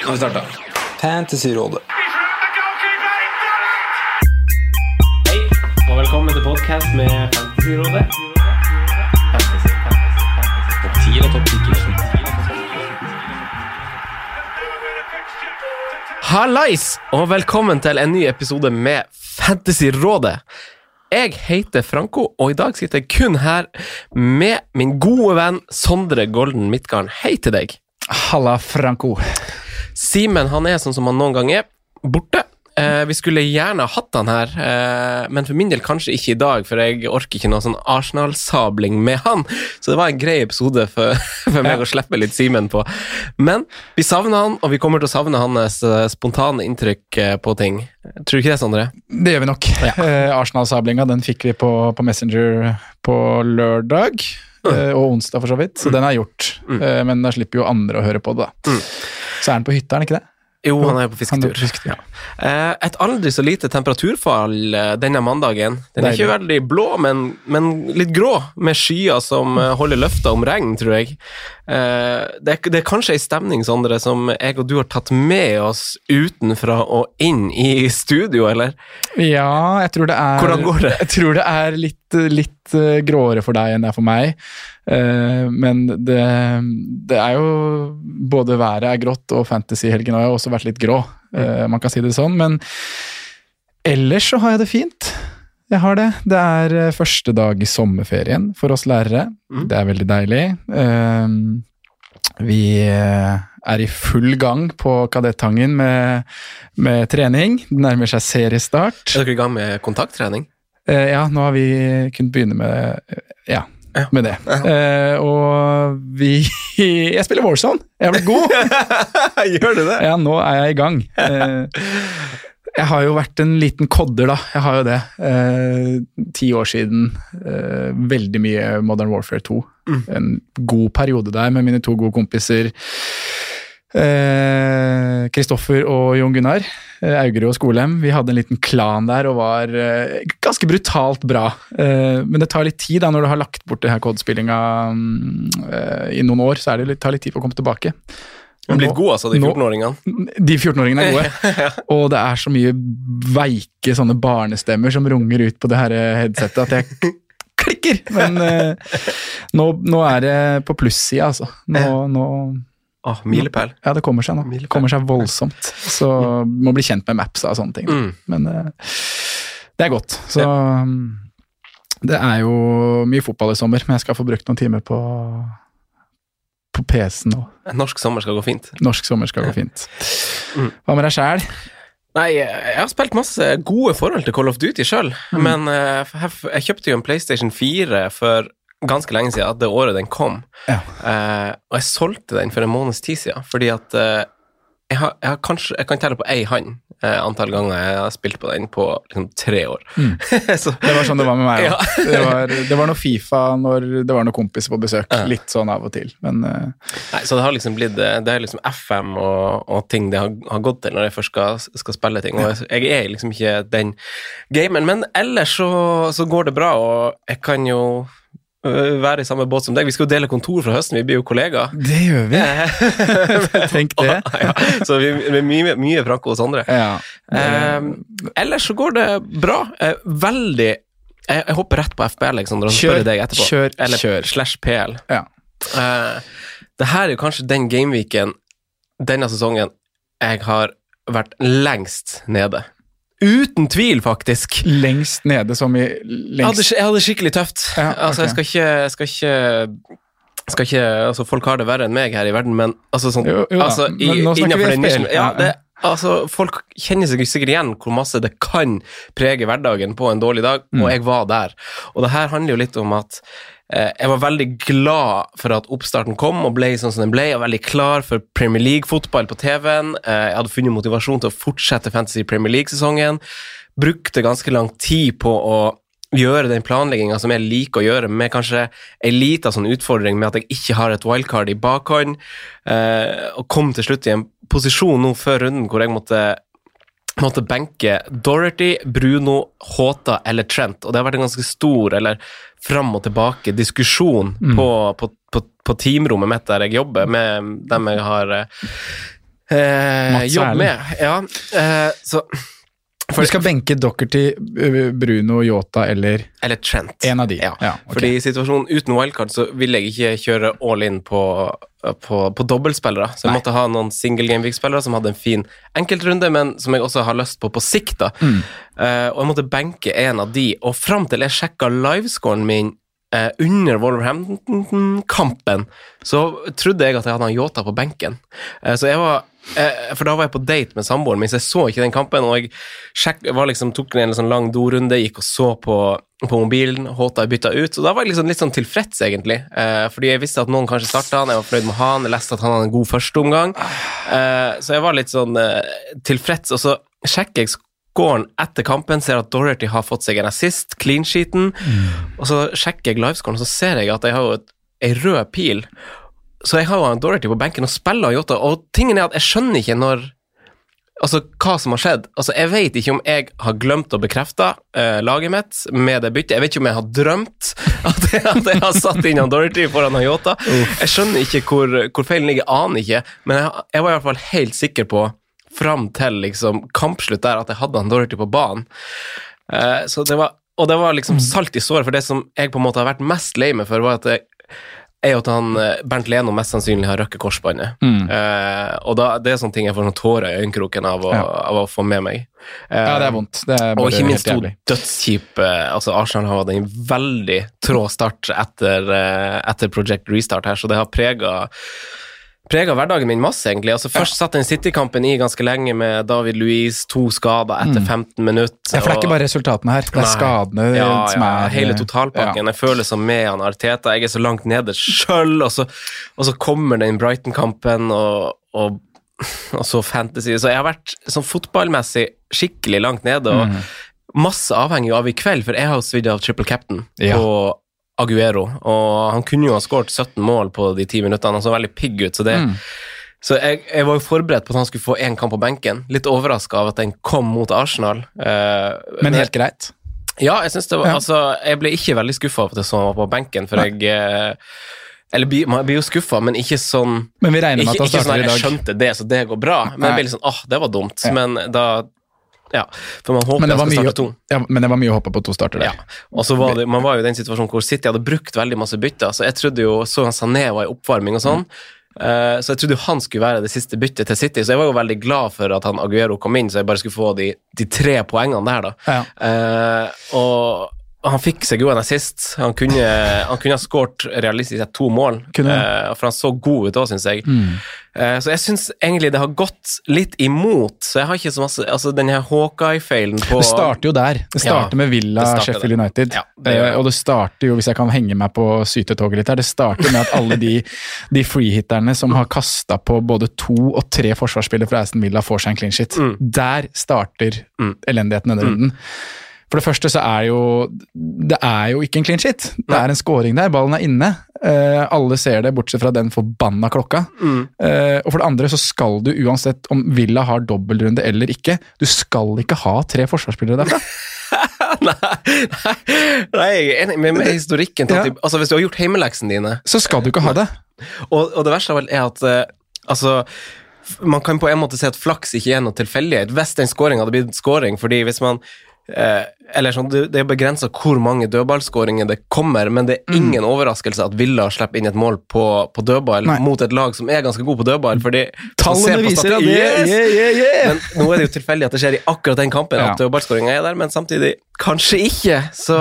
Nå har vi starta. Fantasyrådet. Hei, og velkommen til podkast med Fantasyrådet. Fantasy, fantasy, fantasy. Topp 10 og topp 10 Hallais, og velkommen til en ny episode med Fantasyrådet. Jeg heter Franco, og i dag sitter jeg kun her med min gode venn Sondre Golden Midtgarden. Hei til deg. Halla, Franco. Simen han er sånn som han noen gang er, borte. Eh, vi skulle gjerne hatt han her, eh, men for min del kanskje ikke i dag, for jeg orker ikke noe sånn Arsenal-sabling med han. Så det var en grei episode for, for meg å slippe litt Simen på. Men vi savner han, og vi kommer til å savne hans eh, spontane inntrykk eh, på ting. Tror du ikke det, Sondre? Det gjør vi nok. Eh, Arsenal-sablinga den fikk vi på, på Messenger på lørdag. eh, og onsdag, for så vidt. Så den er gjort. Eh, men da slipper jo andre å høre på det. da. Så er han på hytta, er han ikke det? Jo, han er jo på fisketur. fisketur. Ja. et aldri så lite temperaturfall eh, denne mandagen. Den er Deilig. ikke veldig blå, men, men litt grå, med skyer som eh, holder løfta om regn, tror jeg. Eh, det, er, det er kanskje ei stemning, Sondre, som jeg og du har tatt med oss utenfra og inn i studio, eller? Ja, jeg tror det er Hvordan går det? Jeg tror det er litt, litt eh, gråere for deg enn det er for meg. Eh, men det, det er jo Både været er grått, og fantasyhelgen har jo også vært litt grå. Eh, man kan si det sånn. Men ellers så har jeg det fint. Jeg har det. Det er eh, første dag i sommerferien for oss lærere. Mm. Det er veldig deilig. Vi er i full gang på Kadettangen med, med trening. Det nærmer seg seriestart. Er dere i gang med kontakttrening? Ja, nå har vi kunnet begynne med ja, Ja. med det. Eh, og vi Jeg spiller Warzone! Jeg har blitt god! Gjør du det? ja, nå er jeg i gang. Eh, jeg har jo vært en liten kodder, da. Jeg har jo det. Eh, ti år siden. Eh, veldig mye Modern Warfare 2. En god periode der med mine to gode kompiser. Kristoffer og Jon Gunnar. eh, Augerud og Skolem. Vi hadde en liten klan der og var eh, ganske brutalt bra. Eh, men det tar litt tid da når du har lagt bort det her kodespillinga eh, i noen år. så det tar litt tid for å komme tilbake. Du er blitt god, altså, de 14-åringene. De 14-åringene er gode. Og det er så mye veike sånne barnestemmer som runger ut på det her headsetet at jeg klikker! Men eh, nå, nå er det på plussida, altså. Nå, nå Åh, milepæl. Ja, det kommer seg nå. Milepæl. Kommer seg voldsomt. Så må bli kjent med maps og sånne ting. Mm. Men eh, det er godt. Så ja. det er jo mye fotball i sommer, men jeg skal få brukt noen timer på på PC-en nå. Norsk sommer skal gå fint. Norsk sommer skal gå fint. Mm. Hva med deg sjæl? Nei, jeg har spilt masse gode forhold til Call of Duty sjøl, men eh, jeg kjøpte jo en PlayStation 4 for ganske lenge siden, det året den kom. Ja. Eh, og jeg solgte den for en måneds tid siden, fordi at eh, jeg, har, jeg, har kanskje, jeg kan telle på ei hand eh, antall ganger jeg har spilt på den på liksom, tre år. Så, Det var sånn det var med meg òg. Ja. det, var, det var noe Fifa når det var noen kompiser på besøk. Litt sånn av og til. Men eh, nei, så det har liksom blitt eh, Det er liksom FM og, og ting det har, har gått til når jeg først skal, skal spille ting. Og jeg, jeg er liksom ikke den gameren, men ellers så, så går det bra, og jeg kan jo være i samme båt som deg. Vi skal jo dele kontor fra høsten, vi blir jo kollegaer. det gjør vi. Tenk det. ja, så vi er mye, mye Franco hos andre. Ja. Um, ellers så går det bra. Eh, veldig jeg, jeg hopper rett på FPL, Alexander, og så spør jeg deg etterpå. kjør, Eller kjør. slash PL. Ja. Uh, det her er jo kanskje den gameweeken denne sesongen jeg har vært lengst nede. Uten tvil, faktisk. Lengst nede, som i Jeg hadde, lengst jeg hadde skikkelig tøft. Ja, Altså, jeg skal ikke, skal ikke skal ikke, altså Folk har det verre enn meg her i verden, men altså sånn Jo, jo altså, i, men nå snakker vi den Ja, det, altså, folk kjenner seg sikkert igjen hvor masse det kan prege hverdagen på en dårlig dag, Mm. og jeg var der. Og det her handler jo litt om at jeg var veldig glad for at oppstarten kom og ble sånn som den ble, og veldig klar for Premier League-fotball på TV-en. Eh, jeg hadde funnet motivasjon til å fortsette Fantasy Premier League-sesongen. Brukte ganske lang tid på å gjøre den planlegginga som jeg liker å gjøre, med kanskje ei lita sånn utfordring med at jeg ikke har et wildcard i bakhånd, eh, og kom til slutt i en posisjon nå før runden hvor jeg måtte måtte benke Dorothy, Bruno, Håta eller Trent, og det har vært en ganske stor, eller fram og tilbake, diskusjon på, på, på, på teamrommet mitt der jeg jobber, med dem jeg har eh, jobb med. Ja, eh, så Du skal benke Dockerty, uh, Bruno, Yota eller Eller Trent. en av de. Ja. Ja, okay. Fordi situasjonen uten wildcard så vil jeg ikke kjøre all in på, på, på dobbeltspillere. Så jeg Nei. måtte ha noen single game week-spillere som hadde en fin enkeltrunde, men som jeg også har lyst på på sikt. da. Mm. Uh, og jeg måtte benke en av de, og fram til jeg sjekka livescoren min uh, under Wolverhampton-kampen, så trodde jeg at jeg hadde han Yota på benken. Uh, så jeg var eh, For da var jeg på date med samboeren min, så jeg så ikke den kampen. Og jeg sjekk, var liksom, tok en sånn lang dorunde, gikk og så på, på mobilen. Håta jeg bytta ut. Og da var jeg liksom litt sånn tilfreds, egentlig. Eh, fordi jeg visste at noen kanskje starta han, jeg var fornøyd med han, jeg leste at han hadde en god førsteomgang. Eh, så jeg var litt sånn eh, tilfreds. Og så sjekker jeg scoren etter kampen, ser at Dorothy har fått seg en assist, clean sheeten. Og så sjekker jeg livescoren, og så ser jeg at jeg har jo ei rød pil. Så jeg har jo han Dorothy på benken og spiller Jota, og tingen er at jeg skjønner ikke når Altså, hva som har skjedd. Altså, Jeg vet ikke om jeg har glemt å bekrefte uh, laget mitt med det byttet. Jeg vet ikke om jeg har drømt at jeg, at jeg har satt inn han Dorothy foran han Jota. Jeg skjønner ikke hvor, hvor feilen ligger, aner ikke, men jeg, jeg var i hvert fall helt sikker på, fram til liksom kampslutt der, at jeg hadde han Dorothy på banen. Uh, så det var, og det var liksom salt i såret, for det som jeg på en måte har vært mest lei meg for, var at jeg, er jo at han, eh, Bernt Leno mest sannsynlig har røkket korsbåndet. Eh, og da, det er sånne ting jeg får sånn tårer i øyekroken av, Ja. av å få med meg. Eh, Ja, det er vondt. Det er og ikke minst to dødskjipe altså Arsenal har hatt en veldig trå start etter, eh, etter Project Restart her, så det har prega Prega hverdagen min masse, egentlig. Altså Først satt den City-kampen i ganske lenge med David Louise, to skader etter 15 minutter. Mm. Ja, for det er ikke bare resultatene her, det er skadene ja, som ja, er hele totalpakken. Jeg føler som med han Arteta. Jeg er så langt nede sjøl, og, og så kommer den Brighton-kampen og, og, og så Fantasy. Så jeg har vært sånn fotballmessig skikkelig langt nede, og Mm. masse avhengig av i kveld, for jeg har svidd av triple captain Ja. på Aguero, og han kunne jo ha skåret 17 mål på de ti minuttene. Han så veldig pigg ut, så det Mm. så jeg, jeg var jo forberedt på at han skulle få én kamp på benken. Litt overraska av at den kom mot Arsenal. Eh, Men helt greit. ja, jeg synes det var Ja. Altså, jeg ble ikke veldig skuffa av at jeg så han var på benken, for Nei. jeg eh, Eller man blir jo skuffa, men ikke sånn Men vi regner med at han ikke sånn starter at jeg skjønte det, så det går bra. Men Nei. jeg ble litt sånn åh, det var dumt. Ja. Men da Ja. For man håper Men det, var mye, to. ja, men det var mye å hoppe på to starter Ja. Og så var det, man var jo i den situasjonen hvor City hadde brukt veldig masse bytter, så jeg trodde jo så han Sané var i oppvarming og sånn. eh, så jeg trodde jo han skulle være det siste byttet til City, så jeg var jo veldig glad for at han Aguero kom inn, så jeg bare skulle få de, de tre poengene der, da. Ja. Uh, og han fikk seg jo en assist. Han kunne, han kunne ha skåret realistisk sett to mål, eh, for han så god ut òg, syns jeg. Eh, så jeg syns egentlig det har gått litt imot. Så jeg har ikke så masse Altså, den her Hawkeye-feilen på Det starter jo der. Det starter Ja, med Villa Sheffield der. United. Ja, det det. Eh, og det starter jo, hvis jeg kan henge meg på sytetoget litt her, det starter med at alle de, de freehitterne som har kasta på både to og tre forsvarsspillere fra Aston Villa, får seg en clean shit. Mm. Der starter Mm. elendigheten denne runden. For det første så er jo Det er jo ikke en clean shit. Det er en scoring der, ballen er inne. Uh, alle ser det, bortsett fra den forbanna klokka. Mm. Uh, og for det andre så skal du, uansett om Villa har dobbeltrunde eller ikke, du skal ikke ha tre forsvarsspillere derfra. nei, nei, nei, jeg er enig med, med historikken. Ja. de- Altså, Hvis du har gjort hjemmeleksene dine Så skal du ikke ha det. Og, og det verste alt er at uh, altså man kan på en måte si at flaks ikke er noe tilfeldighet. Hvis den scoringa hadde blitt scoring, fordi hvis man eh, Eller sånn, det er begrensa hvor mange dødballskåringer det kommer, men det er ingen overraskelse at Villa slipper inn et mål på, på dødball Nei. mot et lag som er ganske god på dødball. fordi Tallene viser at det Yes! yeah, yeah, yeah. Men nå er det jo tilfeldig at det skjer i akkurat den kampen Ja. at dødballskåringa er der, men samtidig kanskje ikke. Så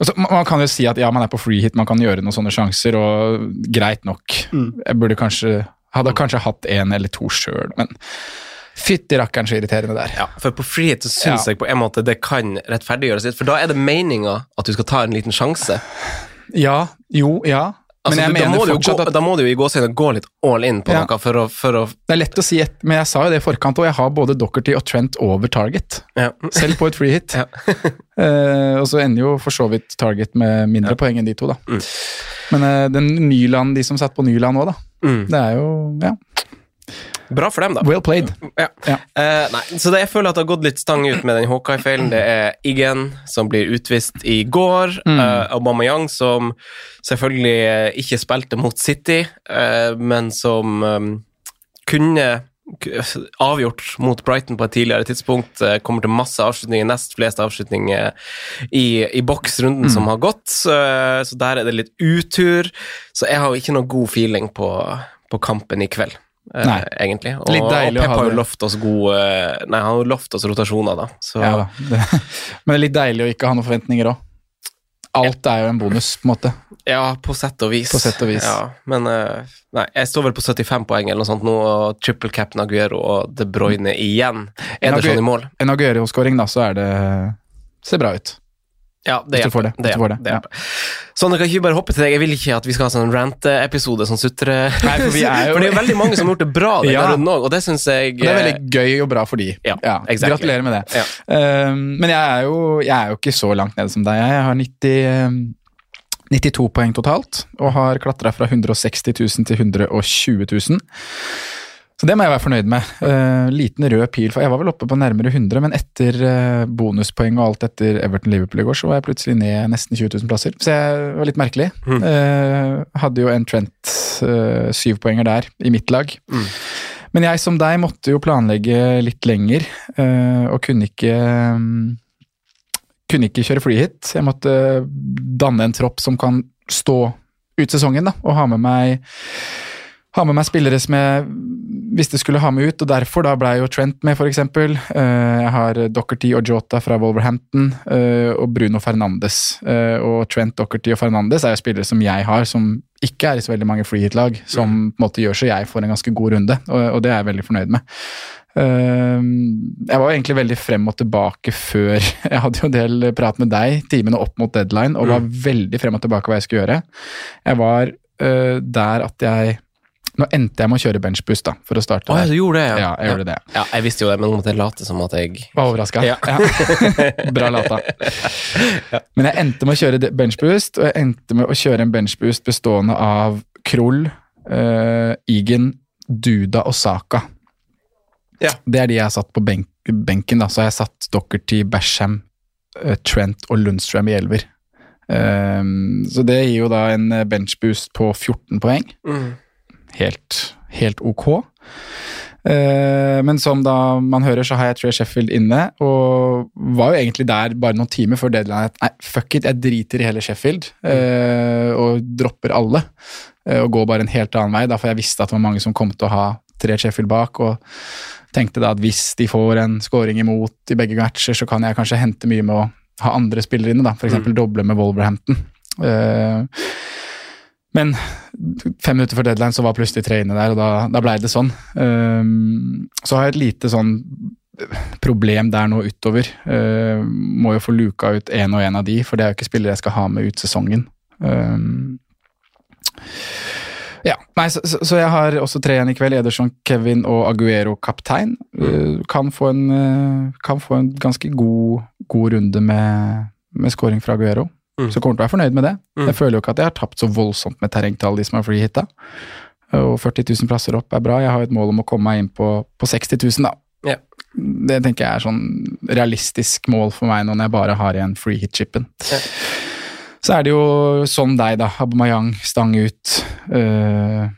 Altså, man kan jo si at ja, man er på free hit, man kan gjøre noen sånne sjanser, og greit nok. Jeg burde kanskje Hadde kanskje hatt én eller to sjøl, men fytti rakkeren så irriterende der. ja, for på frihet så syns Ja. jeg på en måte det kan rettferdiggjøres litt, for da er det meninga at du skal ta en liten sjanse. Ja, jo, ja. Men Altså, jeg du- da, mener fortsatt gå, at da må du jo i gåsehudene gå litt all in på Ja. noe for å, for å det er lett å si, et, men jeg sa jo det i forkant, og jeg har både Dockerty og Trent over target. ja. Selv på et free hit. Ja. Eh, og så ender jo for så vidt target med mindre poeng enn de to, da. Mm. Men eh, den Nyland, de som satt på Nyland nå, da. Mm. Det er jo ja, Bra for dem, da. well played. Ja. Ja. Uh, nei, så det, jeg føler at det har gått litt stang ut med den Hawkeye-feilen. Det er Iggen som blir utvist i går. Mm. Eh, Aubameyang som selvfølgelig eh, ikke spilte mot City, uh, men som um, kunne avgjort mot Brighton på et tidligere tidspunkt. Kommer til masse avslutninger, nest flest avslutninger i, i boksrunden Mm. som har gått. Så, så der er det litt utur. Så jeg har jo ikke noe god feeling på, på kampen i kveld. Eh, Nei. egentlig. Og, Litt deilig og å Pep ha har jo lovt oss gode Nei, han har jo lovt oss rotasjoner, da. Så Ja, da. Det, men det er litt deilig å ikke ha noen forventninger òg. Alt er jo en bonus, på en måte. ja, på sett og vis. På sett og vis. Ja, men eh, nei, jeg står vel på 75 poeng eller noe sånt nå, og triple cap Naguero og De Bruyne igjen. Ederson i mål. En Aguero-skåring, da, så er det Ser bra ut. Ja, det hjelper. det, det, det hjelper. Sånn, kan ikke bare hoppe til deg. Jeg vil ikke at vi skal ha sånn rant-episode som sutrer. Nei, for vi er jo- For det er jo veldig mange som har gjort det bra den Ja. runden òg, og det syns jeg det er veldig gøy og bra for de. Ja, exactly. Gratulerer med det. Ja. Um, men jeg er, jo, jeg er jo ikke så langt nede som deg. Jeg har 90, um, 92 poeng totalt, og har klatra fra 160 000 til 120 000. Så det må jeg være fornøyd med. Uh, liten rød pil, for jeg var vel oppe på nærmere 100, men etter uh, bonuspoeng og alt etter Everton-Liverpool i går, så var jeg plutselig ned nesten 20 000 plasser. Så jeg var litt merkelig. Uh, hadde jo en Trent uh, syvpoenger der, i mitt lag. Mm. Men jeg som deg måtte jo planlegge litt lenger, og kunne ikke um, kunne ikke kjøre freehit. Jeg måtte danne en tropp som kan stå ut sesongen, da, og ha med meg ha med meg spillere som jeg visste skulle ha meg ut, og derfor da ble jo Trent med, f.eks. Jeg har Dockerty og Jota fra Wolverhampton, uh, og Bruno Fernandes. Uh, Og Trent, Dockerty og Fernandes er jo spillere som jeg har, som ikke er i så veldig mange freehit-lag, som på en måte gjør så jeg får en ganske god runde, og, og det er jeg veldig fornøyd med. Eh, Jeg var egentlig veldig frem og tilbake før Jeg hadde jo en del prat med deg timene opp mot deadline, og var veldig frem og tilbake hva jeg skulle gjøre. Jeg var eh, der at jeg Nå endte jeg med å kjøre benchboost, da, for å starte Åh, ja, du gjorde det, Ja, jeg gjorde det. Ja, jeg visste jo det, men nå måtte jeg late som at jeg Var overraska. Ja. Bra lata. Men jeg endte med å kjøre benchboost, og jeg endte med å kjøre en benchboost bestående av Krull, uh, Igen, Duda og Saka. Ja. Det er de jeg har satt på benk, benken. da, Så har jeg satt Dockerty, Basham, uh, Trent og Lundstrøm i elver. Um, så det gir jo da en eh, benchboost på 14 poeng. mm. Helt, helt ok. Eh, men som da man hører, så har jeg Trey Sheffield inne, og var jo egentlig der bare noen timer før deadline nei, fuck it, jeg driter i hele Sheffield, eh, og dropper alle. eh, og går bare en helt annen vei, da, for jeg visste at det var mange som kom til å ha tre Sheffield bak, og tenkte da at hvis de får en scoring imot i begge matcher, så kan jeg kanskje hente mye med å ha andre spillere inne, da, f.eks. Mm. doble med Wolverhampton. Eh, men fem minutter før deadline så var plutselig tre inne der, og da, da blei det sånn. Um, så har jeg et lite sånn problem der nå utover. Uh, må jo få luka ut én og én av de, for det er jo ikke spillere jeg skal ha med ut sesongen. Um, ja, nei, så, så, så jeg har også tre igjen i kveld. Ederson, Kevin og Aguero kaptein. Uh, kan, få en, uh, kan få en ganske god, god runde med, med scoring fra Aguero. Mm. Så kommer til å være fornøyd med det. Mm. Jeg føler jo ikke at jeg har tapt så voldsomt med terrengtall, de som er freehitta. Og 40 000 plasser opp er bra. Jeg har et mål om å komme meg inn på, på 60 000, da. Ja. Det tenker jeg er sånn realistisk mål for meg nå når jeg bare har igjen freehit-chipen. Ja. Så er det jo sånn deg, da. Aubameyang, stang ut. Uh,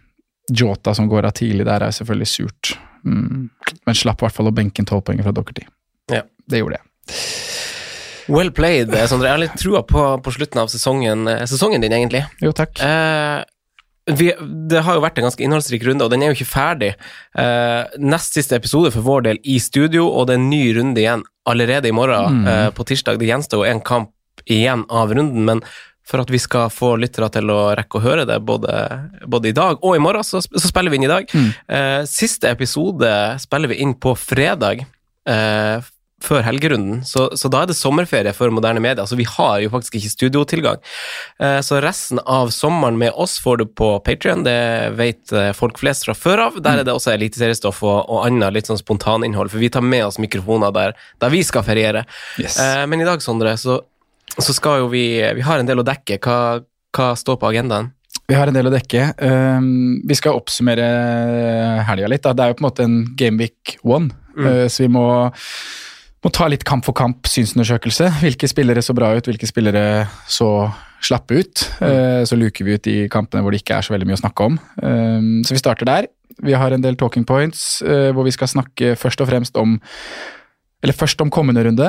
Jota som går av tidlig der, er selvfølgelig surt. Mm. Men slapp i hvert fall å benke en tolvpoenger fra Dockerty. Ja. Det gjorde jeg. Well played, eh, Sondre. Jeg har litt trua på, på slutten av sesongen, eh, sesongen din, egentlig. Jo, takk. Eh, vi, det har jo vært en ganske innholdsrik runde, og den er jo ikke ferdig. Eh, nest siste episode for vår del i studio, og det er en ny runde igjen allerede i morgen, Mm. eh, på tirsdag. Det gjenstår jo en kamp igjen av runden, men for at vi skal få lyttere til å rekke å høre det både, både i dag og i morgen, så, så spiller vi inn i dag. Mm. Eh, siste episode spiller vi inn på fredag. Eh, før helgerunden, så, så da er det sommerferie for moderne media. Så vi har jo faktisk ikke studiotilgang. Eh, så resten av sommeren med oss får du på Patrion, det vet eh, folk flest fra før av. Der er det også eliteseriestoff og, og annet litt sånn spontaninnhold, for vi tar med oss mikrofoner der, der vi skal feriere. Yes. Eh, men i dag, Sondre, så, så skal jo vi Vi har en del å dekke. Hva, hva står på agendaen? Vi har en del å dekke. Um, vi skal oppsummere helga litt. Da. Det er jo på en måte en Gameweek one, Mm. så vi må, må ta litt kamp for kamp synsundersøkelse. Hvilke spillere så bra ut, hvilke spillere så slappe ut. Uh, så luker vi ut de kampene hvor det ikke er så veldig mye å snakke om. Um, så vi starter der. Vi har en del talking points uh, hvor vi skal snakke først og fremst om eller først om kommende runde.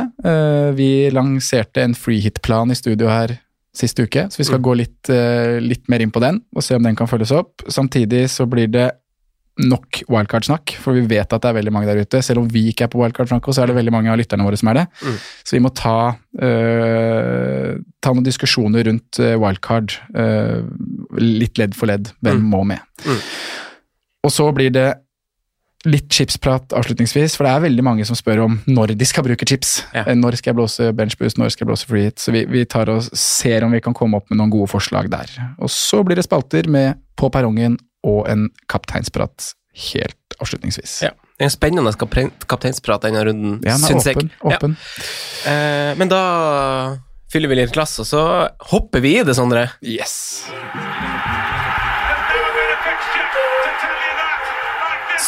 Vi lanserte en freehit-plan i studio her sist uke, så vi skal gå litt, litt mer inn på den og se om den kan følges opp. Samtidig så blir det nok wildcard-snakk, for vi vet at det er veldig mange der ute. Selv om vi ikke er på wildcard-snakk, så er det veldig mange av lytterne våre som er det. Mm. Så vi må ta, uh, ta noen diskusjoner rundt uh, wildcard, uh, litt ledd for ledd. Hvem Mm. må med? Mm. Og så blir det litt chipsprat avslutningsvis, for det er veldig mange som spør om når de skal bruke chips. Ja. Eh, Når skal jeg blåse benchboost, når skal jeg blåse free hit? Så vi, vi tar og ser om vi kan komme opp med noen gode forslag der. Og så blir det spalter med På perrongen og en kapteinsprat helt avslutningsvis. Ja. Det en spennende kapteinsprat denne runden, Ja, syns jeg. åpen. Ja. Eh, men da fyller vi litt glass, og så hopper vi i det, Sondre. Yes!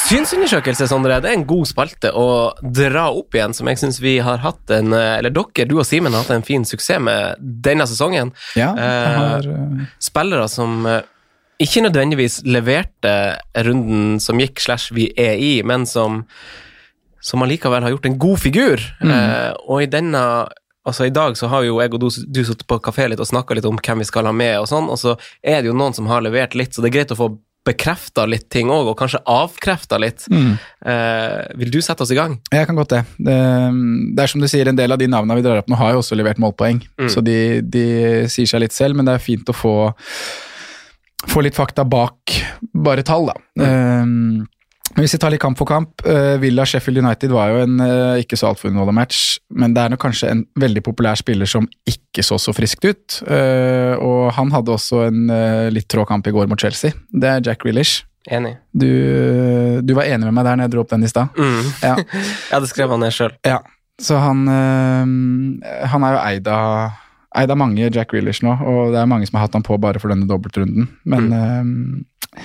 Synsundersøkelse, Sondre, det er en god spalte å dra opp igjen, som jeg syns vi har hatt en Eller dere, du og Simen, har hatt en fin suksess med denne sesongen. Ja, Eh, har, eh, Spillere som eh, ikke nødvendigvis leverte runden som gikk, slash vi er i, men som, som allikevel har gjort en god figur. Mm. Eh, og i denne Altså I dag så har jo jeg og du, du sittet på kafé litt og snakka litt om hvem vi skal ha med, og sånn, og så er det jo noen som har levert litt, så det er greit å få bekrefta litt ting òg, og kanskje avkrefta litt. mm. Eh, vil du sette oss i gang? Jeg kan godt det. det. Det er som du sier, en del av de navnene vi drar opp nå, har jo også levert målpoeng. Mm. Så de, de sier seg litt selv, men det er fint å få, få litt fakta bak bare tall, da. Um, men hvis vi tar litt kamp for kamp uh, Villa Sheffield United var jo en uh, ikke så altfor underholdende match, men det er nok kanskje en veldig populær spiller som ikke så så friskt ut. Uh, og han hadde også en litt trå kamp i går mot Chelsea. Det er Jack Grealish. Enig. Du, du var enig med meg der når jeg dro opp den i stad. Mm. Ja. Jeg hadde skrevet han ned sjøl. Ja, så han Han er jo eid av, eid er mange, Jack Grealish nå, og det er mange som har hatt han på bare for denne dobbeltrunden. Men øh,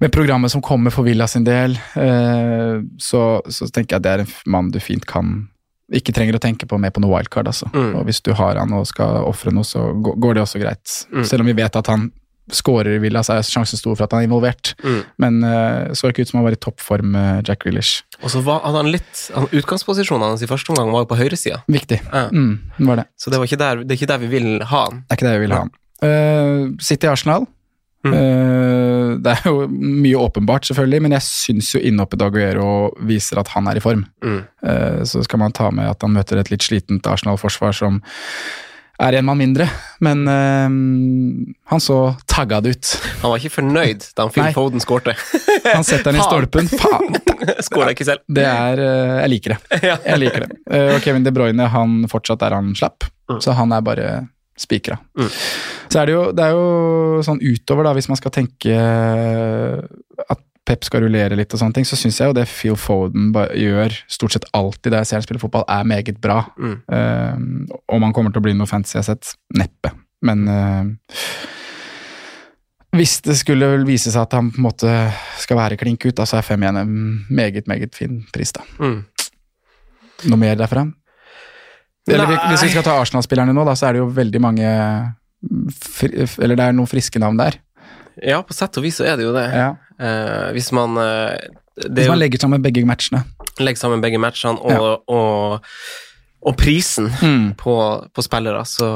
med programmet som kommer for Villa sin del, øh, så, så tenker jeg at det er en mann du fint kan ikke trenger å tenke på med på noe wildcard, altså. Mm. Og hvis du har han og skal ofre noe, så går det også greit. Mm. Selv om vi vet at han skårer Villa, så er sjansen stor for at han er involvert. Mm. Men uh, så ikke ut som han var i toppform, uh, Jack Grealish. Og så var, han litt han, Utgangsposisjonen hans i første omgang var jo på høyresida, Viktig. Ja. Mm, var det. så det, var ikke der, det er ikke der vi vil ha han. Det er ikke der vi vil ha. han. Uh, City Arsenal. Mm. Uh, det er jo mye åpenbart, selvfølgelig, men jeg syns jo innhoppet Daguero viser at han er i form. Mm. Uh, så skal man ta med at han møter et litt slitent Arsenal-forsvar som er en mann mindre, men eh, han så taggad ut. Han var ikke fornøyd da han Phil. Foden skårte. Han setter den i stolpen. Faen! Skåra ikke selv. Det er eh, Jeg liker det. Jeg liker det. Eh, og Kevin De Bruyne, han fortsatt er han slapp, Mm. så han er bare spikra. Mm. Så er det, jo, det er jo sånn utover, da, hvis man skal tenke at Pep skal rullere litt og sånne ting, så syns jeg jo det Phil Foden gjør stort sett alltid der jeg ser han spille fotball, er meget bra. Mm. Uh, om han kommer til å bli noe fancy, jeg har sett, neppe. Men uh, hvis det skulle vel vise seg at han på en måte skal være klink ut, da, så er 5-1 en meget, meget fin pris, da. Mm. Noe mer derfra? Eller hvis vi skal ta Arsenal-spillerne nå, da, så er det jo veldig mange Eller det er noen friske navn der. Ja, på sett og vis så er det jo det. Ja. Eh, hvis man uh, det Hvis man legger sammen begge matchene. legger sammen begge matchene og, og, og prisen Mm. på, på spillere, så,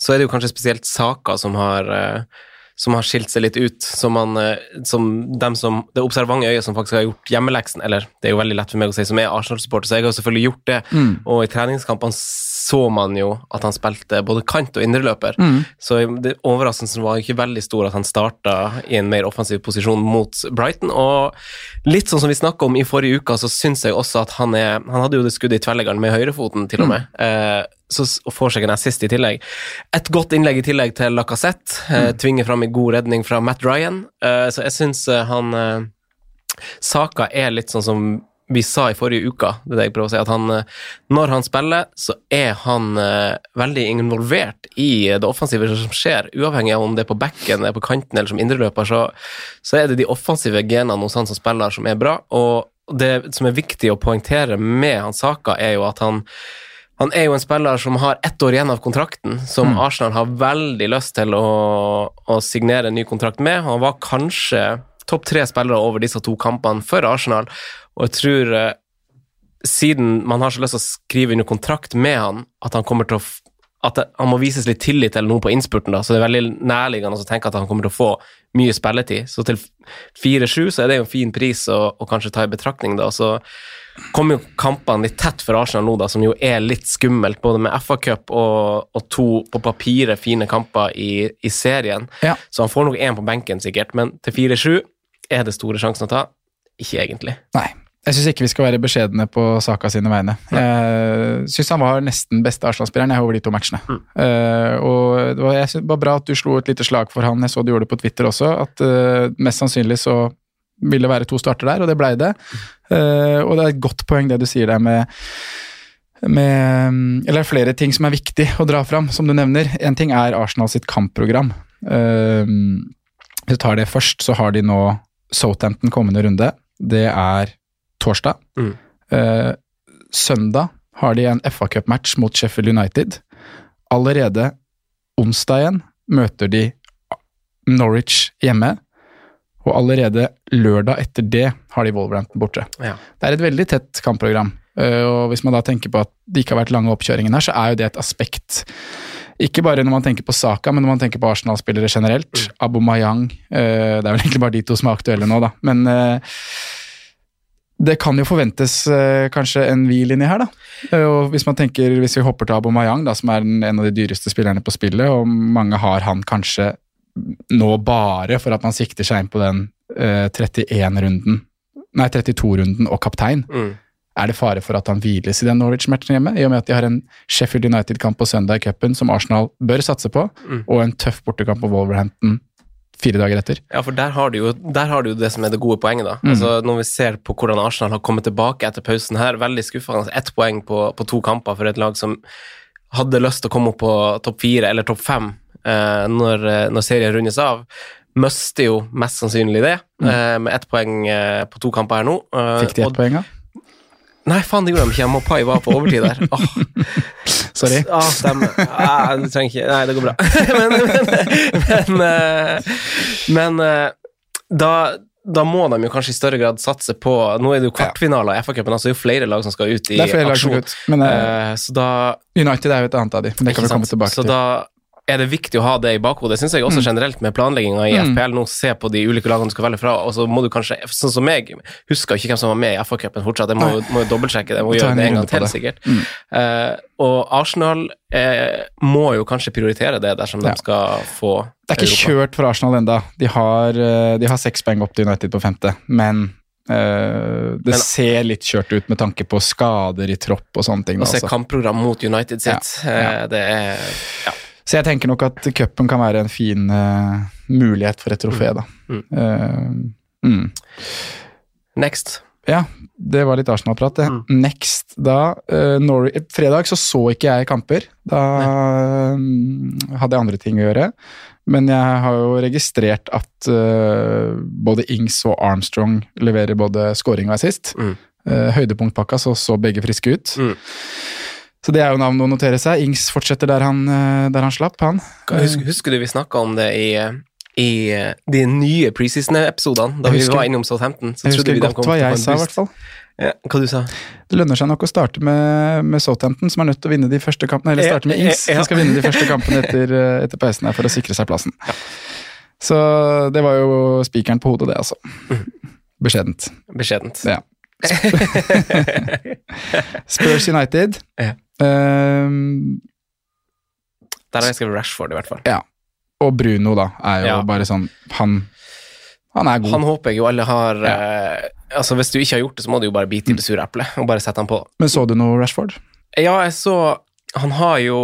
så er det jo kanskje spesielt saker som har uh, som har skilt seg litt ut, som, man, som dem som Det observante øyet som faktisk har gjort hjemmeleksen, eller det er jo veldig lett for meg å si, som er Arsenal-supporter, så jeg har selvfølgelig gjort det. Mm. Og i treningskampene så man jo at han spilte både kant og indreløper, Mm. så det, overraskelsen var ikke veldig stor at han starta i en mer offensiv posisjon mot Brighton. Og litt sånn som vi snakka om i forrige uke, så syns jeg også at han er Han hadde jo det skuddet i tverrleggeren med høyrefoten, til og med. Eh, så, får seg en assist i tillegg. Et godt innlegg i tillegg til Lacassette. Eh, tvinger fram en god redning fra Matt Ryan. Eh, så jeg syns eh, han eh, Saka er litt sånn som vi sa i forrige uke, det er det jeg prøver å si, at han, eh, når han spiller, så er han eh, veldig involvert i det offensive som skjer, uavhengig av om det er på bekken, på kanten eller som indreløper, så, så er det de offensive genene hos han som spiller som er bra, og det som er viktig å poengtere med han Saka, er jo at han han er jo en spiller som har ett år igjen av kontrakten, som Arsenal har veldig lyst til å, å signere en ny kontrakt med. Han var kanskje topp tre spillere over disse to kampene for Arsenal, og jeg tror eh, siden man har så lyst til å skrive under kontrakt med han, at han kommer til å at han må vises litt tillit til noe på innspurten, da, så det er veldig nærliggende å tenke at han kommer til å få mye spilletid. Så til 4-7 så er det jo en fin pris å, å kanskje ta i betraktning, da. Så kommer jo kampene litt tett for Arsenal nå, da, som jo er litt skummelt, både med FA-cup og, og to på papiret fine kamper i, i serien. Ja. Så han får nok én på benken, sikkert, men til 4-7 er det store sjansen å ta. Ikke egentlig. Nei. Jeg syns ikke vi skal være beskjedne på Saka sine vegne. Jeg syns han var nesten beste Arsenal-spilleren over de to matchene. Eh, og det var, jeg synes det var bra at du slo et lite slag for han. Jeg så du gjorde det på Twitter også. At uh, mest sannsynlig så vil det være to starter der, og det blei det. Uh, og det er et godt poeng det du sier der med med, eller flere ting som er viktig å dra fram, som du nevner. En ting er Arsenal sitt kampprogram. Uh, hvis du tar det først, så har de nå Southampton kommende runde. Det er torsdag. Mm. Eh, søndag har de en FA Cup-match mot Sheffield United. Allerede onsdag igjen møter de Norwich hjemme. Og allerede lørdag etter det har de Wolverhampton borte. Ja. Det er et veldig tett kampprogram. Eh, og hvis man da tenker på at det ikke har vært lange oppkjøringen her, så er jo det et aspekt ikke bare når man tenker på Saka, men når man tenker på Arsenal-spillere generelt. Abu Mayang. eh, det er vel egentlig bare de to som er aktuelle nå, da. Men det kan jo forventes eh, kanskje en hvil inni her, da. Eh, og hvis man tenker, hvis vi hopper til Abomayang, da, som er den, en av de dyreste spillerne på spillet, og mange har han kanskje nå bare for at man sikter seg inn på den eh, 31-runden, nei 32-runden og kaptein. Mm. Er det fare for at han hviles i den Norwich-matchen hjemme, i og med at de har en Sheffield United-kamp på søndag i cupen som Arsenal bør satse på, Mm. og en tøff bortekamp på Wolverhampton fire dager etter? Ja, for der har du jo, har du jo det som er det gode poenget, da. Mm. Altså, når vi ser på hvordan Arsenal har kommet tilbake etter pausen her, veldig skuffende. Ett poeng på, på to kamper for et lag som hadde lyst til å komme opp på topp fire eller topp fem eh, når, eh, når serien rundes av. Mister jo mest sannsynlig det, eh, med ett poeng eh, på to kamper her nå. Eh, Fikk de ett poeng, da? Nei, faen, det gjorde de ikke. Mopai var på overtid der. Åh. Sorry. Ja, stemmer. Ja, du trenger ikke Nei, det går bra. men men, men, eh, men eh, da, da må de jo kanskje i større grad satse på Nå er det jo kvartfinaler i FA-cupen, altså det er jo flere lag som skal ut i aksjon. ut, men så da United er jo et annet av de, men det kan vi komme tilbake Så til. da er det viktig å ha det i bakhodet. Det syns jeg også generelt med planlegginga i Mm. FPL. Nå se på de ulike lagene du skal velge fra, og så må du kanskje, sånn som meg, husker ikke hvem som var med i FA-cupen fortsatt. Jeg må, jo- må dobbeltsjekke det. Jeg må gjøre det en gang til, sikkert. Mm. Uh, og Arsenal eh, må jo kanskje prioritere det dersom Ja. de skal få Det er ikke Europa. kjørt for Arsenal enda. De har, eh, de har seks poeng opp til United på femte, men Uh, det Men- ser litt kjørt ut med tanke på skader i tropp og sånne ting. Å se altså. kampprogram mot United sitt, Ja, ja. det er ja. Så jeg tenker nok at cupen kan være en fin uh, mulighet for et trofé, da. Mm. Uh, mm. Next. Ja, det var litt Arsenal-prat, det. Mm. Next, da uh, Norway, Fredag så så ikke jeg kamper. Da mm, hadde jeg andre ting å gjøre. Men jeg har jo registrert at både Ings og Armstrong leverer både scoring og assist. Mm. Høydepunktpakka så så begge friske ut. Så det er jo navn å notere seg. Ings fortsetter der han, eh, der han slapp, han. Husker, husker du vi snakka om det i, i eh, de nye preseason-episodene, da vi husker- var innom Southampton? Så Jeg husker vi godt hva jeg sa, i hvert fall. Ja, hva du sa Det lønner seg nok å starte med, med Southampton, som er nødt til å vinne de første kampene. Eller starte med Ings, Ja, ja. som skal vinne de første kampene etter, eh, etter pausen her for å sikre seg plassen. Så det var jo spikeren på hodet, det, altså. Beskjedent. Beskjedent. Ja. Spurs United. Ja. Ehm, Der har jeg skrevet Rashford, i hvert fall. ja. Og Bruno, da, er jo Ja. bare sånn Han, han er god. Han håper jeg jo alle har eh, Altså Hvis du ikke har gjort det, så må du jo bare bite i det sure eplet og bare sette han på. Men så du noe Rashford? Ja, jeg så Han har jo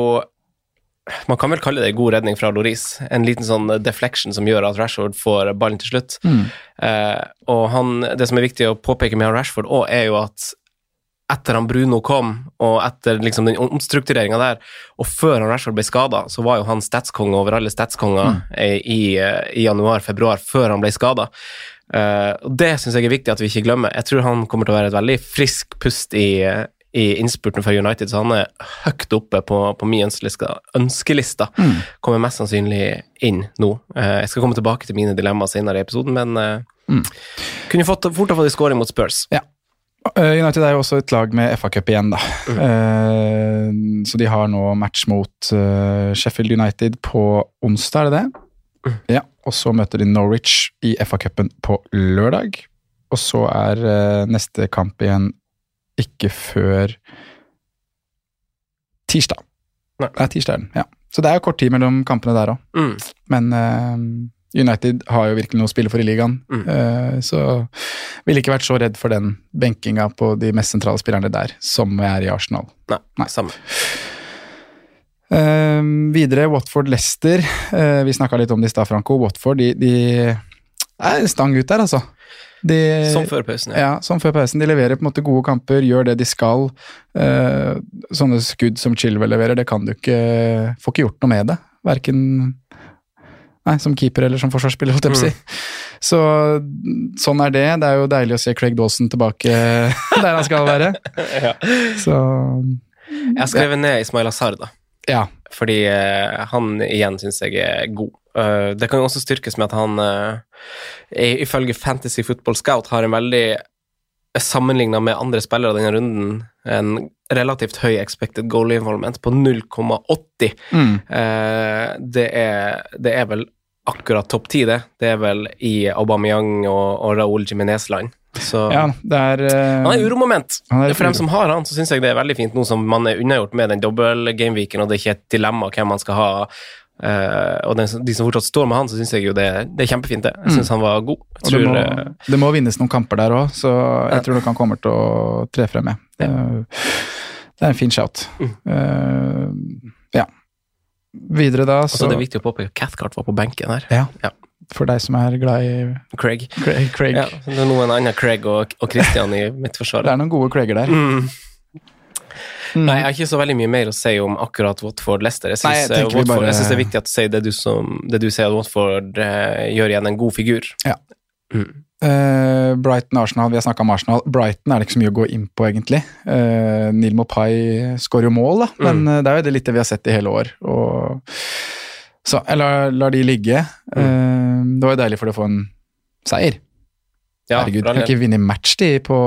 Man kan vel kalle det god redning fra Loris. En liten sånn deflection som gjør at Rashford får ballen til slutt. Eh, og han, det som er viktig å påpeke med Rashford òg, er jo at etter han Bruno kom, og etter liksom den omstruktureringa der, og før han Rashford ble skada, så var jo han statskonge over alle statskonger mm. i, eh, i januar-februar, før han ble skada. Uh, og det syns jeg er viktig at vi ikke glemmer. Jeg tror han kommer til å være et veldig frisk pust i, eh, i innspurten for United, så han er høyt oppe på, på min ønskelista. Mm. Kommer mest sannsynlig inn nå. Uh, jeg skal komme tilbake til mine dilemmaer senere i episoden, men eh, kunne fått, fort ha fått en scoring mot Spurs. Ja. Eh, United er jo også et lag med FA-cup igjen, da. Eh, så de har nå match mot eh, Sheffield United på onsdag, er det det? Ja. Og så møter de Norwich i FA-cupen på lørdag. Og så er neste kamp igjen ikke før tirsdag. Nei. Det er tirsdag, ja. Så det er jo kort tid mellom kampene der òg. Mm. Men United har jo virkelig noe å spille for i ligaen, Mm. eh, så ville ikke vært så redd for den benkinga på de mest sentrale spillerne der, som jeg er i Arsenal. Nei, Nei. samme. Uh, videre, Watford-Lester. Uh, vi snakka litt om det i stad, Franco. Watford de, de er en stang ut der, altså. De, Som før pausen, ja. ja, som før pausen. De leverer på en måte gode kamper, gjør det de skal. Eh, sånne skudd som Chilwell leverer, det kan du ikke Får ikke gjort noe med det. Verken Nei, som keeper eller som forsvarsspiller, holdt jeg på å si. Så sånn er det. Det er jo deilig å se Craig Dawson tilbake der han skal være. Så Jeg har skrevet ned Ismail Azar, da. ja. Fordi eh, han igjen syns jeg er god. Uh, det kan jo også styrkes med at han eh, er- ifølge Fantasy Football Scout har en veldig Sammenligna med andre spillere denne runden, en relativt høy expected goal involvement på 0,80. Mm. Eh, det, det er vel akkurat topp ti, det. Det er vel i Aubameyang og, og Raoul Jiminez-land. Så ja, det er uh, han er uromoment. Han er For dem som har han, så syns jeg det er veldig fint nå som man er unnagjort med den dobbel-gameweeken, og det er ikke et dilemma hvem man skal ha. Uh, og den, de som fortsatt står med han, så syns jeg jo det, det er kjempefint, det. Jeg syns han var god. Mm. Det må, eh, det må vinnes noen kamper der òg, så jeg tror nok han kommer til å tre frem med. Det, det er en fin shout. Mm. Uh, ja. Videre da, så det er viktig å påpeke at Cathcart var på benken her. ja. Ja. For deg som er glad i Craig. Craig. Craig. Ja, det er noen andre Craig og, og Christian i mitt forsvar. Det er noen gode Craiger der. Mm. Mm. Nei, jeg har ikke så veldig mye mer å si om akkurat Watford-Lester. Jeg syns eh, bare- det er viktig at du sier det du, som, det du sier, at Watford eh, gjør igjen en god figur. Ja. Mm. Eh, Brighton-Arsenal, vi har snakka om Arsenal. Brighton er det ikke så mye å gå inn på, egentlig. Uh, Neil Mopai skårer jo mål, da, men Mm. eh, det er jo det litt vi har sett i hele år. Og, så jeg lar, lar de ligge. Mm. Uh, det var jo deilig for det å få en seier. Ja, herregud, de kan ikke vinne match, de, på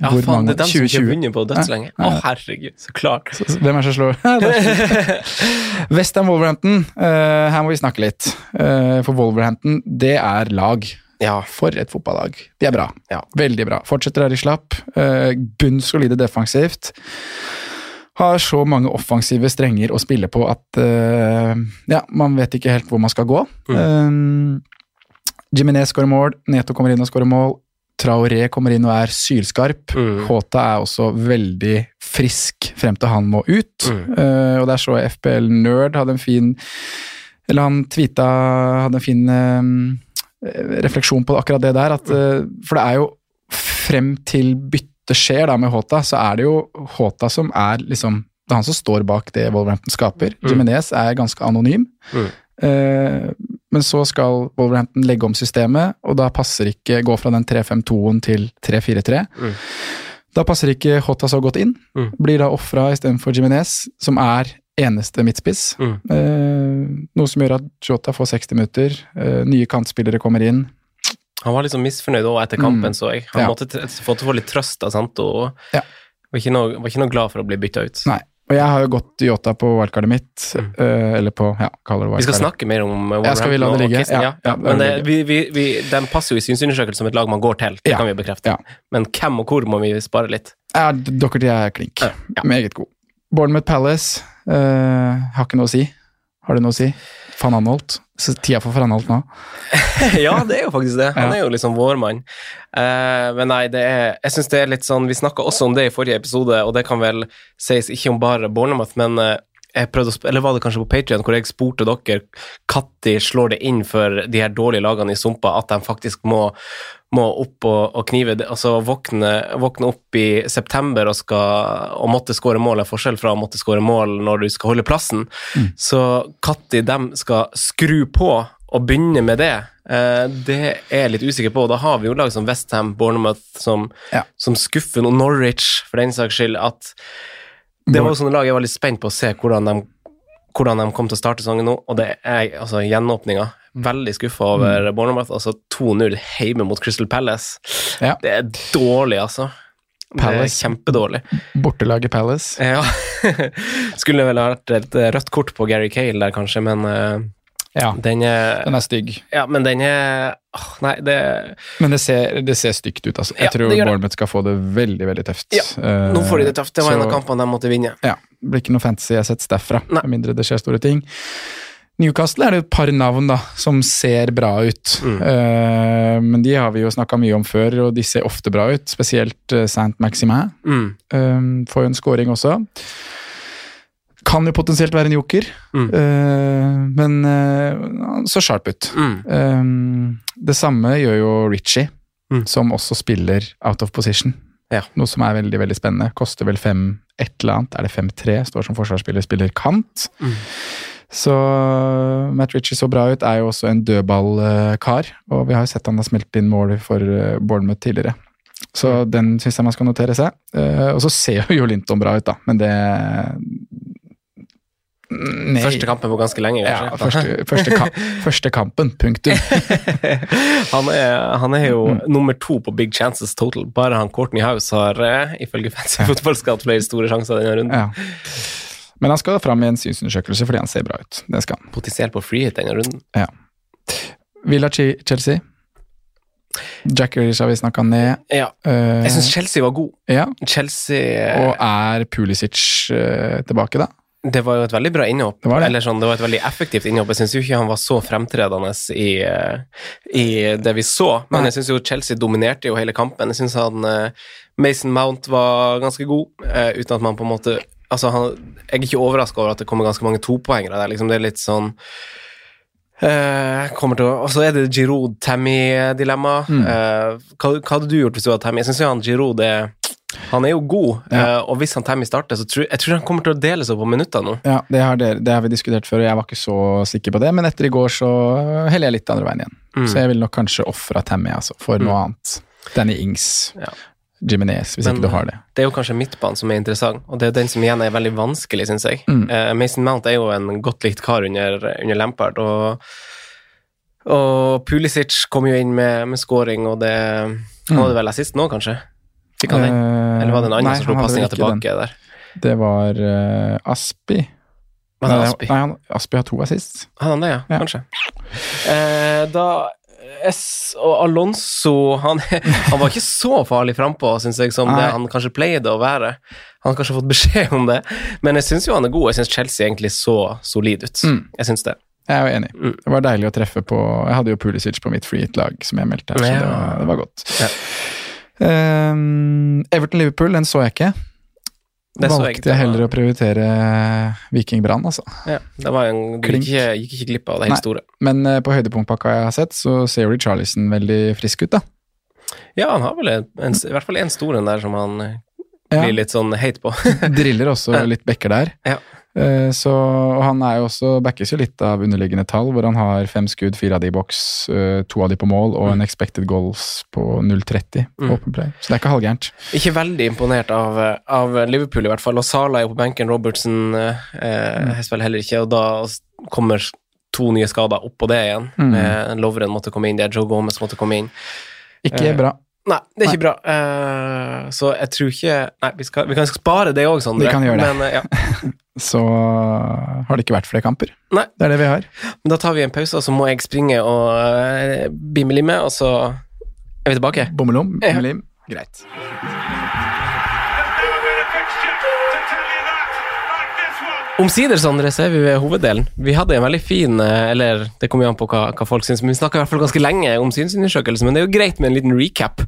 Ja, hvor faen, mange det er dem som ikke har 2020. vunnet på dødslenge. Å, Ja. herregud, så klart. Så- så Hvem er det som slår? Ja, Westham Wolverhampton, her må vi snakke litt. For Wolverhampton, det er lag. Ja. For et fotballag. De er bra. Ja. Veldig bra. Fortsetter der de slapp. Uh, bunn solide defensivt. Har så mange offensive strenger å spille på at eh, ja, man vet ikke helt hvor man skal gå. Mm. Jiminez skårer mål, Neto kommer inn og skårer mål. Traoré kommer inn og er sylskarp. Mm. Håta er også veldig frisk frem til han må ut. Mm. Uh, og der så jeg FPL Nerd hadde en fin Eller han tweeta hadde en fin eh, refleksjon på akkurat det der. At, eh, for det er jo frem til byttet skjer da med Håta, så er det jo Håta som er liksom Det er han som står bak det Wolverhampton skaper. Mm. Jimenez er ganske anonym. Mm. Eh, men så skal Wolverhampton legge om systemet, og da passer ikke gå fra den 3-5-2-en til 3-4-3. Mm. Da passer ikke Håta så godt inn. Mm. Blir da ofra istedenfor Jimenez, som er eneste midtspiss. Mm. Eh, noe som gjør at Jota får 60 minutter. Eh, nye kantspillere kommer inn. Han var sånn misfornøyd òg etter kampen, Mm. så jeg. Han Ja. måtte få til få litt trøst av Santo. og Ja. var, ikke noe, var ikke noe glad for å bli bytta ut. Nei. Og jeg har jo gått Yota på wildcardet mitt, eh, eller på Ja, kaller det Mm. Vi skal snakke mer om det Wolverhampton og ligge? Kirsten, Ja, Ja. Men det vi, vi, vi, den passer jo i synsundersøkelse som et lag man går til, det kan vi bekrefte. ja. Men hvem og hvor må vi spare litt? Ja, jeg er klink. Meget god. Bournemouth Palace uh, har ikke noe å si. Har det noe å si? Van Anholt. Så tida for Van Anholt nå. ja, det er jo faktisk det. Han er jo liksom vår mann. Uh, men nei, det er, jeg syns det er litt sånn Vi snakka også om det i forrige episode, og det kan vel sies ikke om bare Bournemouth, men uh, jeg prøvde å eller var det kanskje på Patrion, hvor jeg spurte dere når slår det inn for de her dårlige lagene i Sumpa at de faktisk må, må opp og, og knive Altså våkne, våkne opp i september og, skal, og måtte skåre mål er forskjell fra å måtte skåre mål når du skal holde plassen. Så når de skal skru på og begynne med det, eh, det er jeg litt usikker på. Og Da har vi jo lag som Westham, Bournemouth, som, Ja. som skuffer, og Norwich, for den saks skyld. at det var jo sånne lag jeg var litt spent på å se hvordan de, hvordan de kom til å starte sesongen nå, og det er altså gjenåpninga. Veldig skuffa over Mm. Bournemouth. Altså 2-0 hjemme mot Crystal Palace. Ja. Det er dårlig, altså. Palace. Det er kjempedårlig. Bortelaget Palace. Ja. Skulle vel ha vært et rødt kort på Gary Cale der, kanskje, men eh, Ja, den er den er stygg. Ja, men den er åh, Nei, det Men det ser, det ser stygt ut, altså. Jeg Ja, tror. Bournemouth skal få det veldig, veldig tøft. Ja, Nå får de det tøft. Det var en av kampene de måtte vinne. Ja, det blir ikke noe fantasy jeg sett derfra, med mindre det skjer store ting. Newcastle er det et par navn da, som ser bra ut. Mm. Uh, men de har vi jo snakka mye om før, og de ser ofte bra ut. Spesielt uh, Saint Maximin. Mm. Uh, får jo en scoring også. Kan jo potensielt være en joker, Mm. eh, men eh, han så sharp ut. Mm. Eh, det samme gjør jo Ritchie, Mm. som også spiller out of position. Ja. Noe som er veldig veldig spennende. Koster vel fem et eller annet. Er det 5-3? Står som forsvarsspiller, spiller kant. Mm. Så Matt Ritchie så bra ut, er jo også en dødballkar. Og vi har jo sett han har smelt inn mål for eh, Bournemouth tidligere. Så den syns jeg man skal notere seg. Eh, og så ser jo Linton bra ut, da, men det Nei. Første kampen på ganske lenge, Ja, første, første, kamp, første kampen, punktum. han, er, han er jo nummer to på big chances total. Bare han Courtney House har, eh, ifølge Fancy ha flere store sjanser denne runden. Ja. Men han skal fram i en synsundersøkelse fordi han ser bra ut. Det skal han. Potensielt på free hit denne runden. Villa Chi- Chelsea. Jack Grealish har vi snakka ned. Ja. Eh, Jeg syns Chelsea var god. ja. Chelsea Og er Pulisic eh, tilbake, da? Det var jo et veldig bra innhopp. Det var det. Eller sånn, det var et veldig effektivt innhopp. Jeg syns ikke han var så fremtredende i, eh, i det vi så, men Nei. jeg syns jo Chelsea dominerte jo hele kampen. Jeg syns han eh, Mason Mount var ganske god, eh, uten at man på en måte Altså, han, jeg er ikke overraska over at det kommer ganske mange topoengere der. Liksom, det er litt sånn Uh, kommer til å, Og så er det Giroud-Tammy-dilemma. Mm. Uh, hva, hva hadde du gjort hvis du hadde Tammy? Jeg syns han Giroud er han er jo god, Ja. uh, og hvis han Tammy starter, så tror jeg tror han kommer til å dele seg på minutter nå. Ja, det har, det har vi diskutert før, og jeg var ikke så sikker på det. Men etter i går så heller jeg litt andre veien igjen. Mm. Så jeg vil nok kanskje ofra Tammy altså, for Mm. noe annet. Danny Ings. Ja. Jimenez, hvis Men- ikke du har det. Det er jo kanskje midtbanen som er interessant, og det er den som igjen er veldig vanskelig, syns jeg. Mm. Uh, Mason Mount er jo en godt likt kar under, under Lampard, og, og Pulisic kom jo inn med, med scoring, og det Han hadde vel assist nå, kanskje? Fikk han den? Uh, Eller var det en annen nei, som slo pasninga tilbake den. der? Det var uh, Aspi. Var det Aspi? Nei, han, Aspi har to assist. Han det, ja? Ja. Kanskje. Da S og Alonso han, han var ikke så farlig frampå, syns jeg, som det han kanskje pleide å være. Han har kanskje fått beskjed om det, men jeg syns jo han er god. Jeg syns Chelsea egentlig så solid ut. Mm. Jeg syns det. Jeg er jo enig. Mm. Det var deilig å treffe på Jeg hadde jo Pulisic på mitt free hit-lag, som jeg meldte her, så Ja. det var, det var godt. Ja. Um, Everton-Liverpool, den så jeg ikke. Valgte jeg heller å prioritere Viking Brann, altså. Ja, det var en, du gikk ikke, gikk ikke glipp av det helt Nei. store. Men eh, på høydepunktpakka jeg har sett, så ser jo Richarlison veldig frisk ut, da. Ja, han har vel en, en, i hvert fall en stor en der som han eh, Ja. blir litt sånn hate på. Driller også litt bekker der. Ja. Eh, Så, han er jo også, backes jo litt av underliggende tall, hvor han har fem skudd, fire av de i boks, eh, to av de på mål, og en expected goals på 0,30 Mm. open play. Så det er ikke halvgærent. Ikke veldig imponert av, av Liverpool, i hvert fall. Og Sala er jo på benken, Robertsen eh, Mm. eh, spiller heller ikke, og da kommer to nye skader oppå det igjen. Mm. Eh, Lovren måtte komme inn der, Joe Gomez måtte komme inn. Ikke Eh, bra. Nei, det er ikke bra. Uh, så jeg tror ikke Nei, vi, skal, vi kan spare det òg, Sondre. Vi kan gjøre det. Men, uh, ja. Så har det ikke vært flere kamper. Nei. Det er det vi har. Men da tar vi en pause, og så må jeg springe og uh, bimmelimme, og så er vi tilbake. Bommelom, Ja. Greit. Omsider, Sondre, så er vi ved hoveddelen. Vi hadde en veldig fin eh, Eller det kommer jo an på hva, hva folk syns, men vi snakka i hvert fall ganske lenge om synsundersøkelse, men det er jo greit med en liten recap.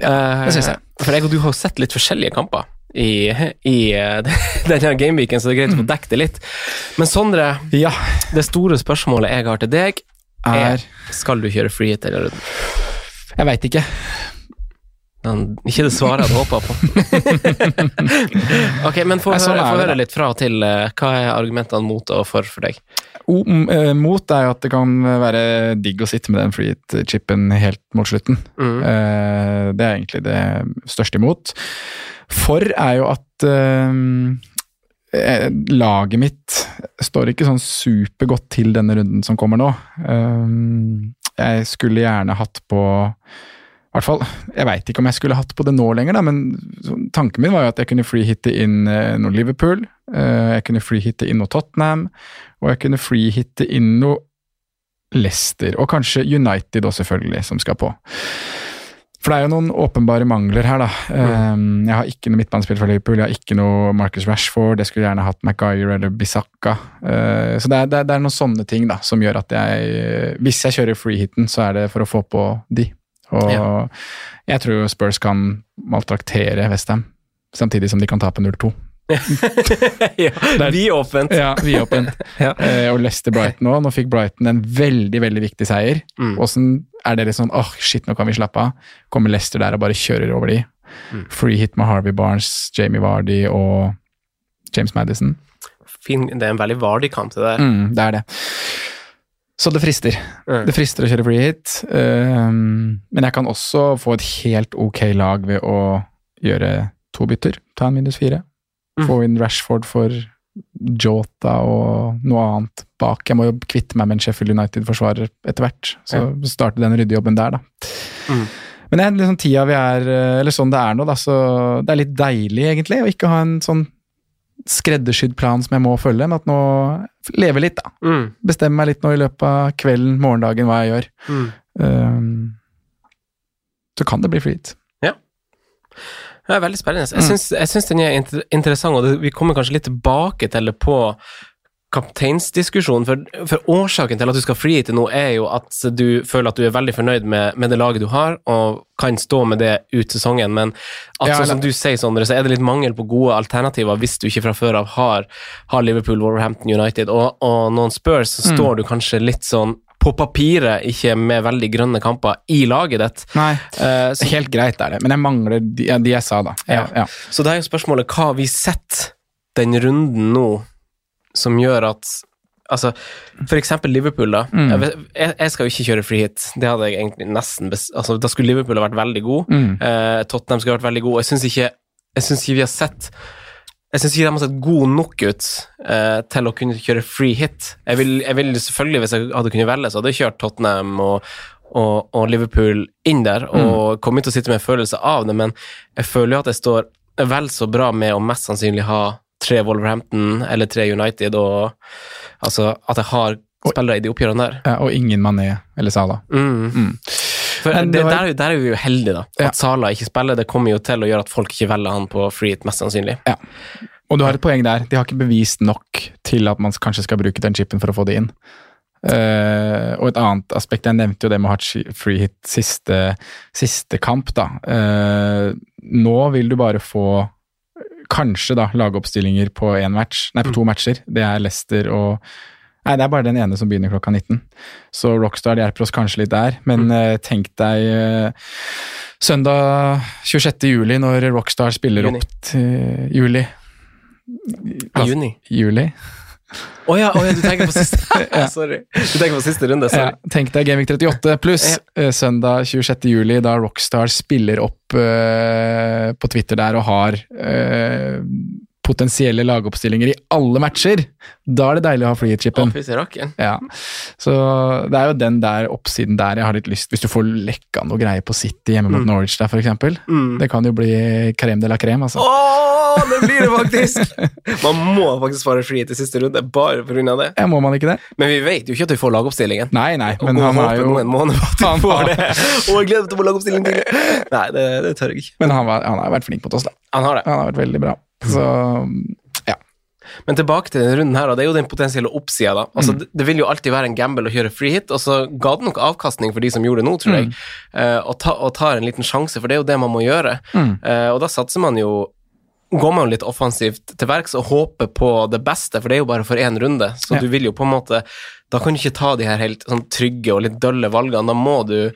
Ja, Det synes jeg. For jeg og du har jo sett litt forskjellige kamper i, i eh, denne gameweeken, så det er greit å få dekket det litt. Men Sondre, Ja, det store spørsmålet jeg har til deg, er er Skal du kjøre free hit eller Jeg veit ikke. Han- Ikke det svaret jeg hadde håpa på. ok, men få sånn høre, høre litt fra og til. eh, Hva er argumentene mot og for for deg? O, eh, mot er jo at det kan være digg å sitte med den freehit-chipen helt mot slutten. Mm. Eh, det er egentlig det største imot. For er jo at laget mitt står ikke sånn supergodt til denne runden som kommer nå. Jeg skulle gjerne hatt på hvert fall, Jeg veit ikke om jeg skulle hatt på det nå lenger, da, men tanken min var jo at jeg kunne freehitte inn eh, noe Liverpool, eh, jeg kunne freehitte inn noe Tottenham, og jeg kunne freehitte inn noe Leicester, og kanskje United også, selvfølgelig, som skal på. For det er jo noen åpenbare mangler her, da. Mm. Jeg har ikke noe midtbanespill fra Liverpool, jeg har ikke noe Marcus Rashford, jeg skulle gjerne hatt Maguire eller Bisakka. Eh, Så det er, det, er, noen sånne ting da, som gjør at jeg Hvis jeg kjører freehiten, så er det for å få på de. Og Ja. jeg tror Spurs kan maltraktere Westham, samtidig som de kan tape 0-2. ja, vi åpent. Ja, vidåpent. Ja. eh, og Leicester Brighton òg. Nå fikk Brighton en veldig veldig viktig seier. Mm. Åssen er det litt sånn åh, shit, nå kan vi slappe av? Kommer Leicester der og bare kjører over de? Mm. Free hit med Harvey Barnes, Jamie Vardy og James Madison. Fin, det er en veldig Vardy-kamp, det der. Mm, det er det. Så det frister. Mm. Det frister å kjøre free hit. Um, men jeg kan også få et helt ok lag ved å gjøre to bytter. Ta en minus fire. Mm. Få inn Rashford for Jota og noe annet bak. Jeg må jo kvitte meg med en Sheffield United-forsvarer etter hvert. Så starte den ryddejobben der, da. Mm. Men det er liksom tida vi er, eller sånn det er nå, da, så det er litt deilig, egentlig, å ikke ha en sånn skreddersydd plan som jeg må følge, men at nå leve litt, da. Mm. Bestemme meg litt nå i løpet av kvelden, morgendagen, hva jeg gjør. Mm. Um, så kan det bli flyt. Det er veldig spennende. Mm. Jeg syns, mm. den er inter interessant, og vi kommer kanskje litt tilbake til det på kapteinsdiskusjonen. For, for årsaken til at du skal freehite nå, er jo at du føler at du er veldig fornøyd med, med det laget du har, og kan stå med det ut sesongen. Men at, Ja, sånn som du sier, Sondre, så er det litt mangel på gode alternativer hvis du ikke fra før av har, har Liverpool, Wolverhampton United og, og noen Spurs, så Mm. står du kanskje litt sånn på papiret, ikke med veldig grønne kamper i laget ditt. Nei, uh, så, helt greit er det, men jeg mangler de, de jeg sa, da. Ja, ja. Så det er jo spørsmålet hva vi setter den runden nå som gjør at Altså, for eksempel Liverpool, da. Mm. Jeg, jeg, skal jo ikke kjøre free hit. Det hadde jeg egentlig nesten altså, Da skulle Liverpool ha vært veldig god. Mm. Eh, Tottenham skulle ha vært veldig god. Jeg syns ikke, ikke vi har sett jeg syns ikke de har sett gode nok ut eh, til å kunne kjøre free hit. Jeg vil, jeg vil selvfølgelig, Hvis jeg hadde kunnet velge, så hadde jeg kjørt Tottenham og, og, og Liverpool inn der, og kommet til å sitte med en følelse av det, men jeg føler jo at jeg står vel så bra med å mest sannsynlig ha tre Wolverhampton eller tre United, og altså at jeg har spillere i de oppgjørene der. Ja, og ingen Mané eller Salah. Mm. For det, der, er jo- der er vi jo heldige, da. Ja. At Sala ikke spiller, det kommer jo til å gjøre at folk ikke velger han på free hit, mest sannsynlig. Og du har et poeng der. De har ikke bevist nok til at man kanskje skal bruke den chipen for å få det inn. Uh, og et annet aspekt, jeg nevnte jo det med å ha free hit siste, siste kamp, da. Uh, nå vil du bare få kanskje da lagoppstillinger på match, nei på to matcher. Det er Leicester og Nei, det er bare den ene som begynner klokka 19. Så Rockstar hjelper oss kanskje litt der, men eh, tenk deg uh, søndag 26. juli når Rockstar spiller Juni. opp til juli. Juni. Juli. Å ja, oh ja, du tenker på siste Sorry. Du tenker på siste runde, Ja, tenk deg Gamevik 38 pluss ja. søndag 26. juli, da Rockstar spiller opp uh, på Twitter der og har eh, potensielle lagoppstillinger i alle matcher, da er det deilig å ha rakken. Ja. Så det er jo den der oppsiden der jeg har litt lyst Hvis du får lekka noe greier på City hjemme mot Norwich der, for eksempel. Det kan jo bli crème de la crème, altså. Åh, det blir det faktisk! Man må faktisk spare flyet til siste runde, bare pga. det. Ja, må man ikke det? Men vi vet jo ikke at vi får lagoppstillingen. Nei, nei, Og men gå han og er jo nå en måned på at Han vi får har- det. Og jeg gleder meg til å få lagoppstilling til. Nei, det, det tør jeg ikke. Men han, var, han har vært flink mot oss, da. Han har det. Han har vært veldig bra. Så ja. Men tilbake til denne runden her, og det er jo den potensielle oppsida, da. Mm. Altså, det, det vil jo alltid være en gamble å kjøre free hit, og så ga det nok avkastning for de som gjorde det nå, tror jeg, Mm. eh, og, ta, og tar en liten sjanse, for det er jo det man må gjøre. Mm. Eh, og da satser man jo Går man litt offensivt til verks og håper på det beste, for det er jo bare for én runde, så Ja. du vil jo på en måte Da kan du ikke ta de her helt sånn trygge og litt dølle valgene, da må du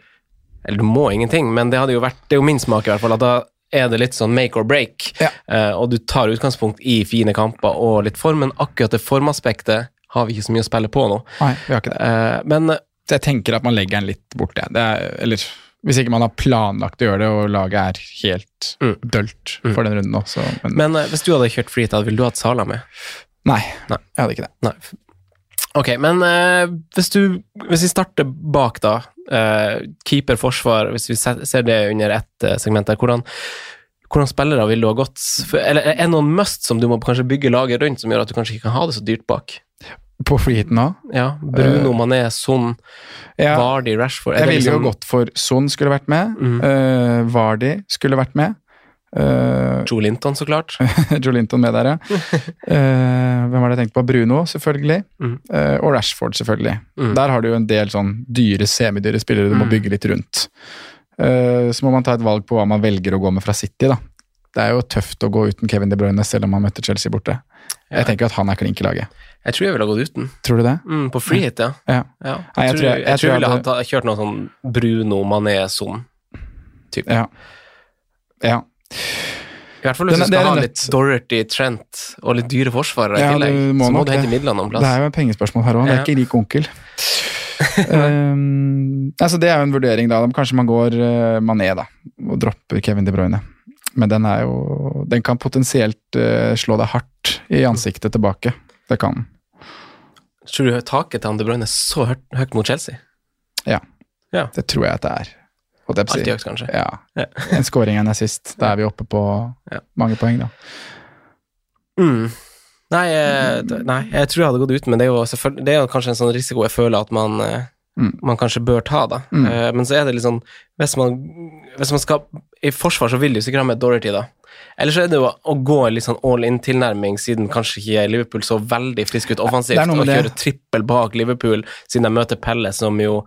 Eller du må ingenting, men det hadde jo vært Det er jo min smak, i hvert fall, at da er det litt sånn make or break, Ja. uh, og du tar utgangspunkt i fine kamper og litt form, men akkurat det formaspektet har vi ikke så mye å spille på nå. Nei, vi har ikke det. Uh, men Så jeg tenker at man legger den litt bort, det. Det er, eller hvis ikke man har planlagt å gjøre det, og laget er helt Mm. dølt for den runden nå, så men, Men uh, hvis du hadde kjørt free, ville du hatt Sala med? Nei, Nei. jeg hadde ikke det. Nei. Ok, men eh, hvis, du, hvis vi starter bak, da. Eh, keeper, forsvar, hvis vi ser det under ett eh, segment der, hvordan, hvordan spillere vil du ha gått Eller er det noen must som du må kanskje bygge laget rundt, som gjør at du kanskje ikke kan ha det så dyrt bak? På freeheaten, da? Ja, Bruno, Mané, Son, Ja, Vardy, Rashford er jeg det liksom... jo gått for Son skulle vært med. Mm. Uh, Vardy skulle vært med. Uh, Joe Linton, så klart. Joe Linton med der, ja. uh, hvem var det jeg tenkte på? Bruno, selvfølgelig. Mm. Uh, og Rashford, selvfølgelig. Mm. Der har du jo en del sånn dyre, semidyre spillere du må Mhm. bygge litt rundt. Så må man ta et valg på hva man velger å gå med fra City, da. Det er jo tøft å gå uten Kevin De Bruyne, selv om han møtte Chelsea borte. Ja. Jeg tenker at han er klink i laget. Jeg tror jeg ville ha gått uten. Tror du det? Mm, på free hit, ja. Ja. ja. Nei, Jeg, tror, jeg, jeg- jeg tror jeg ville hadde... ha kjørt noe sånn Bruno, Mané-son-type. Ja. ja. I hvert fall hvis du skal ha litt. Dorothy, Trent og litt dyre forsvarere Ja, i tillegg, må så må du hente midlene noen Det er jo et pengespørsmål her òg, det er ikke rik onkel. um, altså det er jo en vurdering, da. Kanskje man går uh, Mané, da, og dropper Kevin De Bruyne. Men den er jo Den kan potensielt uh, slå deg hardt i ansiktet tilbake. Det kan den. Tror du taket til De Bruyne er så høyt, høyt mot Chelsea? Ja, Det tror jeg at det er. Holdt jeg på å si. Alltid høyt, kanskje. Ja. Ja. En scoring enn sist. Da er vi oppe på Ja. mange poeng, da. Mm. Nei, eh, nei, jeg tror jeg hadde gått ut, men det er jo, det er jo kanskje en sånn risiko jeg føler at man, eh, Mm. man kanskje bør ta, da. Mm. Eh, Men så er det litt sånn Hvis man, hvis man skal I forsvar så vil du sikkert ha med Dorothy, da. Eller så er det jo å gå en litt sånn all in-tilnærming, siden kanskje ikke Liverpool så veldig frisk ut offensivt, og kjøre trippel bak Liverpool, siden de møter Pelle, som jo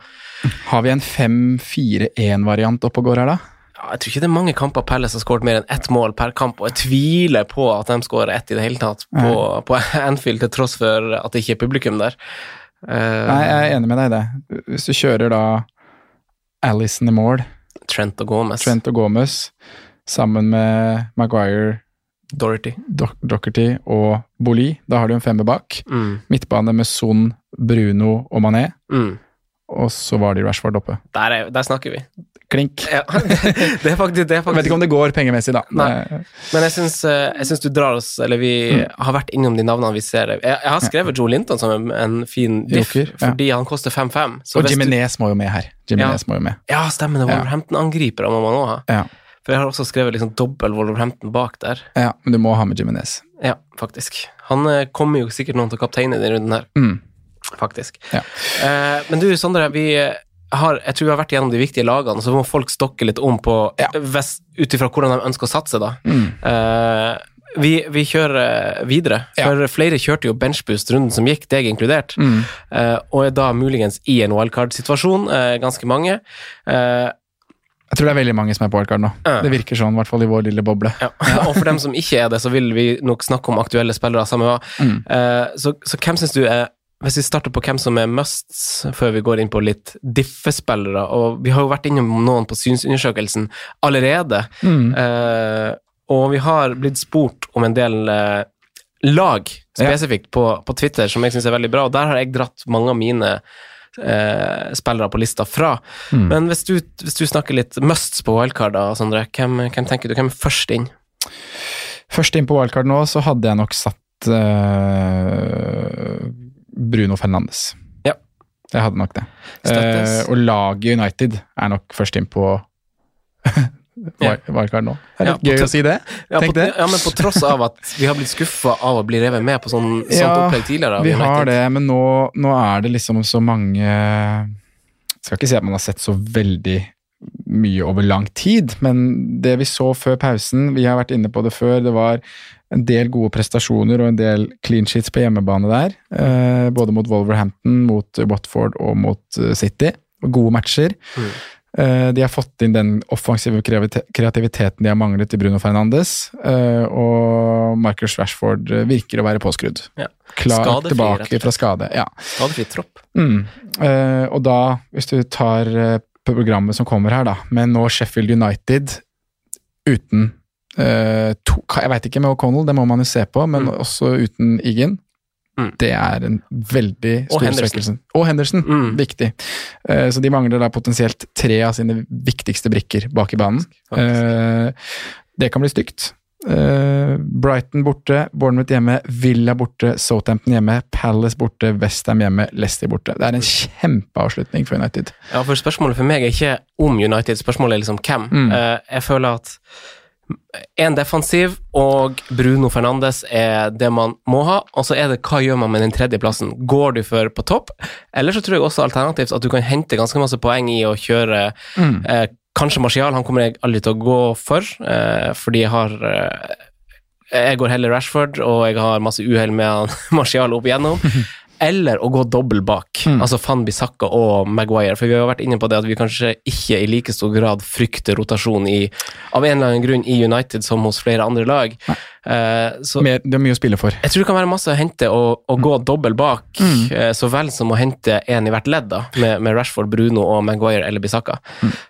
Har vi en 5-4-1-variant oppe og går her, da? ja, Jeg tror ikke det er mange kamper Palace har skåret mer enn ett mål per kamp, og jeg tviler på at de skårer ett i det hele tatt på, på Anfield, til tross for at det ikke er publikum der. Uh, Nei, jeg er enig med deg i det. Hvis du kjører da Alison i mål, Trent og Gomez. Trent og Gomez, sammen med Maguire, Dorothy. Do Docherty og Boli, da har du en femmer bak. Mm. Midtbane med Son, Bruno og Mané, Mm. Og så var de Rashford oppe. Der, er, der snakker vi. Klink. Ja, det er faktisk, det er Jeg vet ikke om det går pengemessig, da. Nei. Men jeg syns, eh, jeg syns du drar oss Eller vi har vært innom de navnene vi ser. Jeg, jeg har skrevet Joe Linton som en, en fin diff, Joker, ja. fordi han koster 5-5. Så Og hvis du- må jo med her. Jimenez må jo med. Ja, stemmer det. Wolverhampton-angripere må man òg ha. Ja. For jeg har også skrevet liksom dobbel Wolverhampton bak der. ja, men du må ha med Jimenez. Ja, faktisk. Han eh, kommer jo sikkert noen til å kapteine i denne runden her, Mm. Faktisk. Ja. Eh, men du, Sondre, vi har, jeg tror vi har vært gjennom de viktige lagene, så må folk stokke litt om på Ja. ut ifra hvordan de ønsker å satse, da. Mm. Uh, vi, vi kjører videre, Ja. for flere kjørte jo benchboost-runden som gikk, deg inkludert, Mm. uh, og er da muligens i en wildcard-situasjon, uh, ganske mange. Jeg tror det er veldig mange som er på wildcard nå. Det virker sånn, i hvert fall i vår lille boble. ja. og for dem som ikke er det, så vil vi nok snakke om aktuelle spillere, samme hva. Mm. Så, så hvem syns du er Hvis vi starter på hvem som er musts, før vi går inn på litt diffe-spillere, og vi har jo vært innom noen på synsundersøkelsen allerede, Mm. eh, og vi har blitt spurt om en del eh, lag spesifikt på, på Twitter, som jeg syns er veldig bra, og der har jeg dratt mange av mine eh, spillere på lista fra. Mm. Men hvis du, hvis du snakker litt musts på wildcard, da, Sondre, hvem, hvem tenker du? Hvem er først inn? Først inn på wildcard nå, så hadde jeg nok satt eh, Bruno Fernandes. Ja. Jeg hadde nok det. Eh, og laget United er nok først inn på wild- wildcard nå. Det er litt ja, gøy å si det. Ja, på, det. ja, men på tross av at vi har blitt skuffa av å bli revet med på sånn, sånt Ja, opplegg tidligere. Vi United. har det, men nå, nå er det liksom så mange Skal ikke si at man har sett så veldig mye over lang tid, men det vi så før pausen Vi har vært inne på det før. Det var en del gode prestasjoner og en del clean sheets på hjemmebane der. Eh, både mot Wolverhampton, mot Watford og mot eh, City. Gode matcher. Mm. Eh, de har fått inn den offensive kreativiteten de har manglet i Bruno Fernandes. eh, og Marcus Rashford virker å være påskrudd. Ja. Klar tilbake fra skade. Ja. Skadefri tropp. Mm. Eh, og da, hvis du tar programmet som kommer her, da, men nå Sheffield United uten to, Jeg veit ikke med O'Connell, det må man jo se på, men Mm. også uten Egan. Mm. Det er en veldig stor svekkelse. Og Henderson, Mm. viktig. Uh, så de mangler da potensielt tre av sine viktigste brikker bak i banen. Eh, det kan bli stygt. Uh, Brighton borte, Bournemouth hjemme, Villa borte, Southampton hjemme, Palace borte, Westham hjemme, Leicester borte. Det er en kjempeavslutning for United. Ja, for spørsmålet for meg er ikke om United, spørsmålet er liksom hvem. Mm. Eh, jeg føler at en defensiv og Bruno Fernandes er det man må ha, og så er det hva gjør man med den tredje plassen? Går du for på topp, eller så tror jeg også alternativt at du kan hente ganske masse poeng i å kjøre Mm. eh, Kanskje Martial, han kommer jeg aldri til å gå for, eh, fordi jeg har eh, Jeg går heller Rashford, og jeg har masse uhell med han Martial opp igjennom. Eller å gå dobbel bak, Mm. altså Van Bissaka og Maguire. For vi har vært inne på det at vi kanskje ikke i like stor grad frykter rotasjon i, av en eller annen grunn i United som hos flere andre lag. Uh, så Mer- Det er mye å spille for. jeg tror det kan være masse å hente å, å gå dobbel bak, Mm. uh, så vel som å hente én i hvert ledd, da, med, med Rashford, Bruno og Maguire eller Bissaka.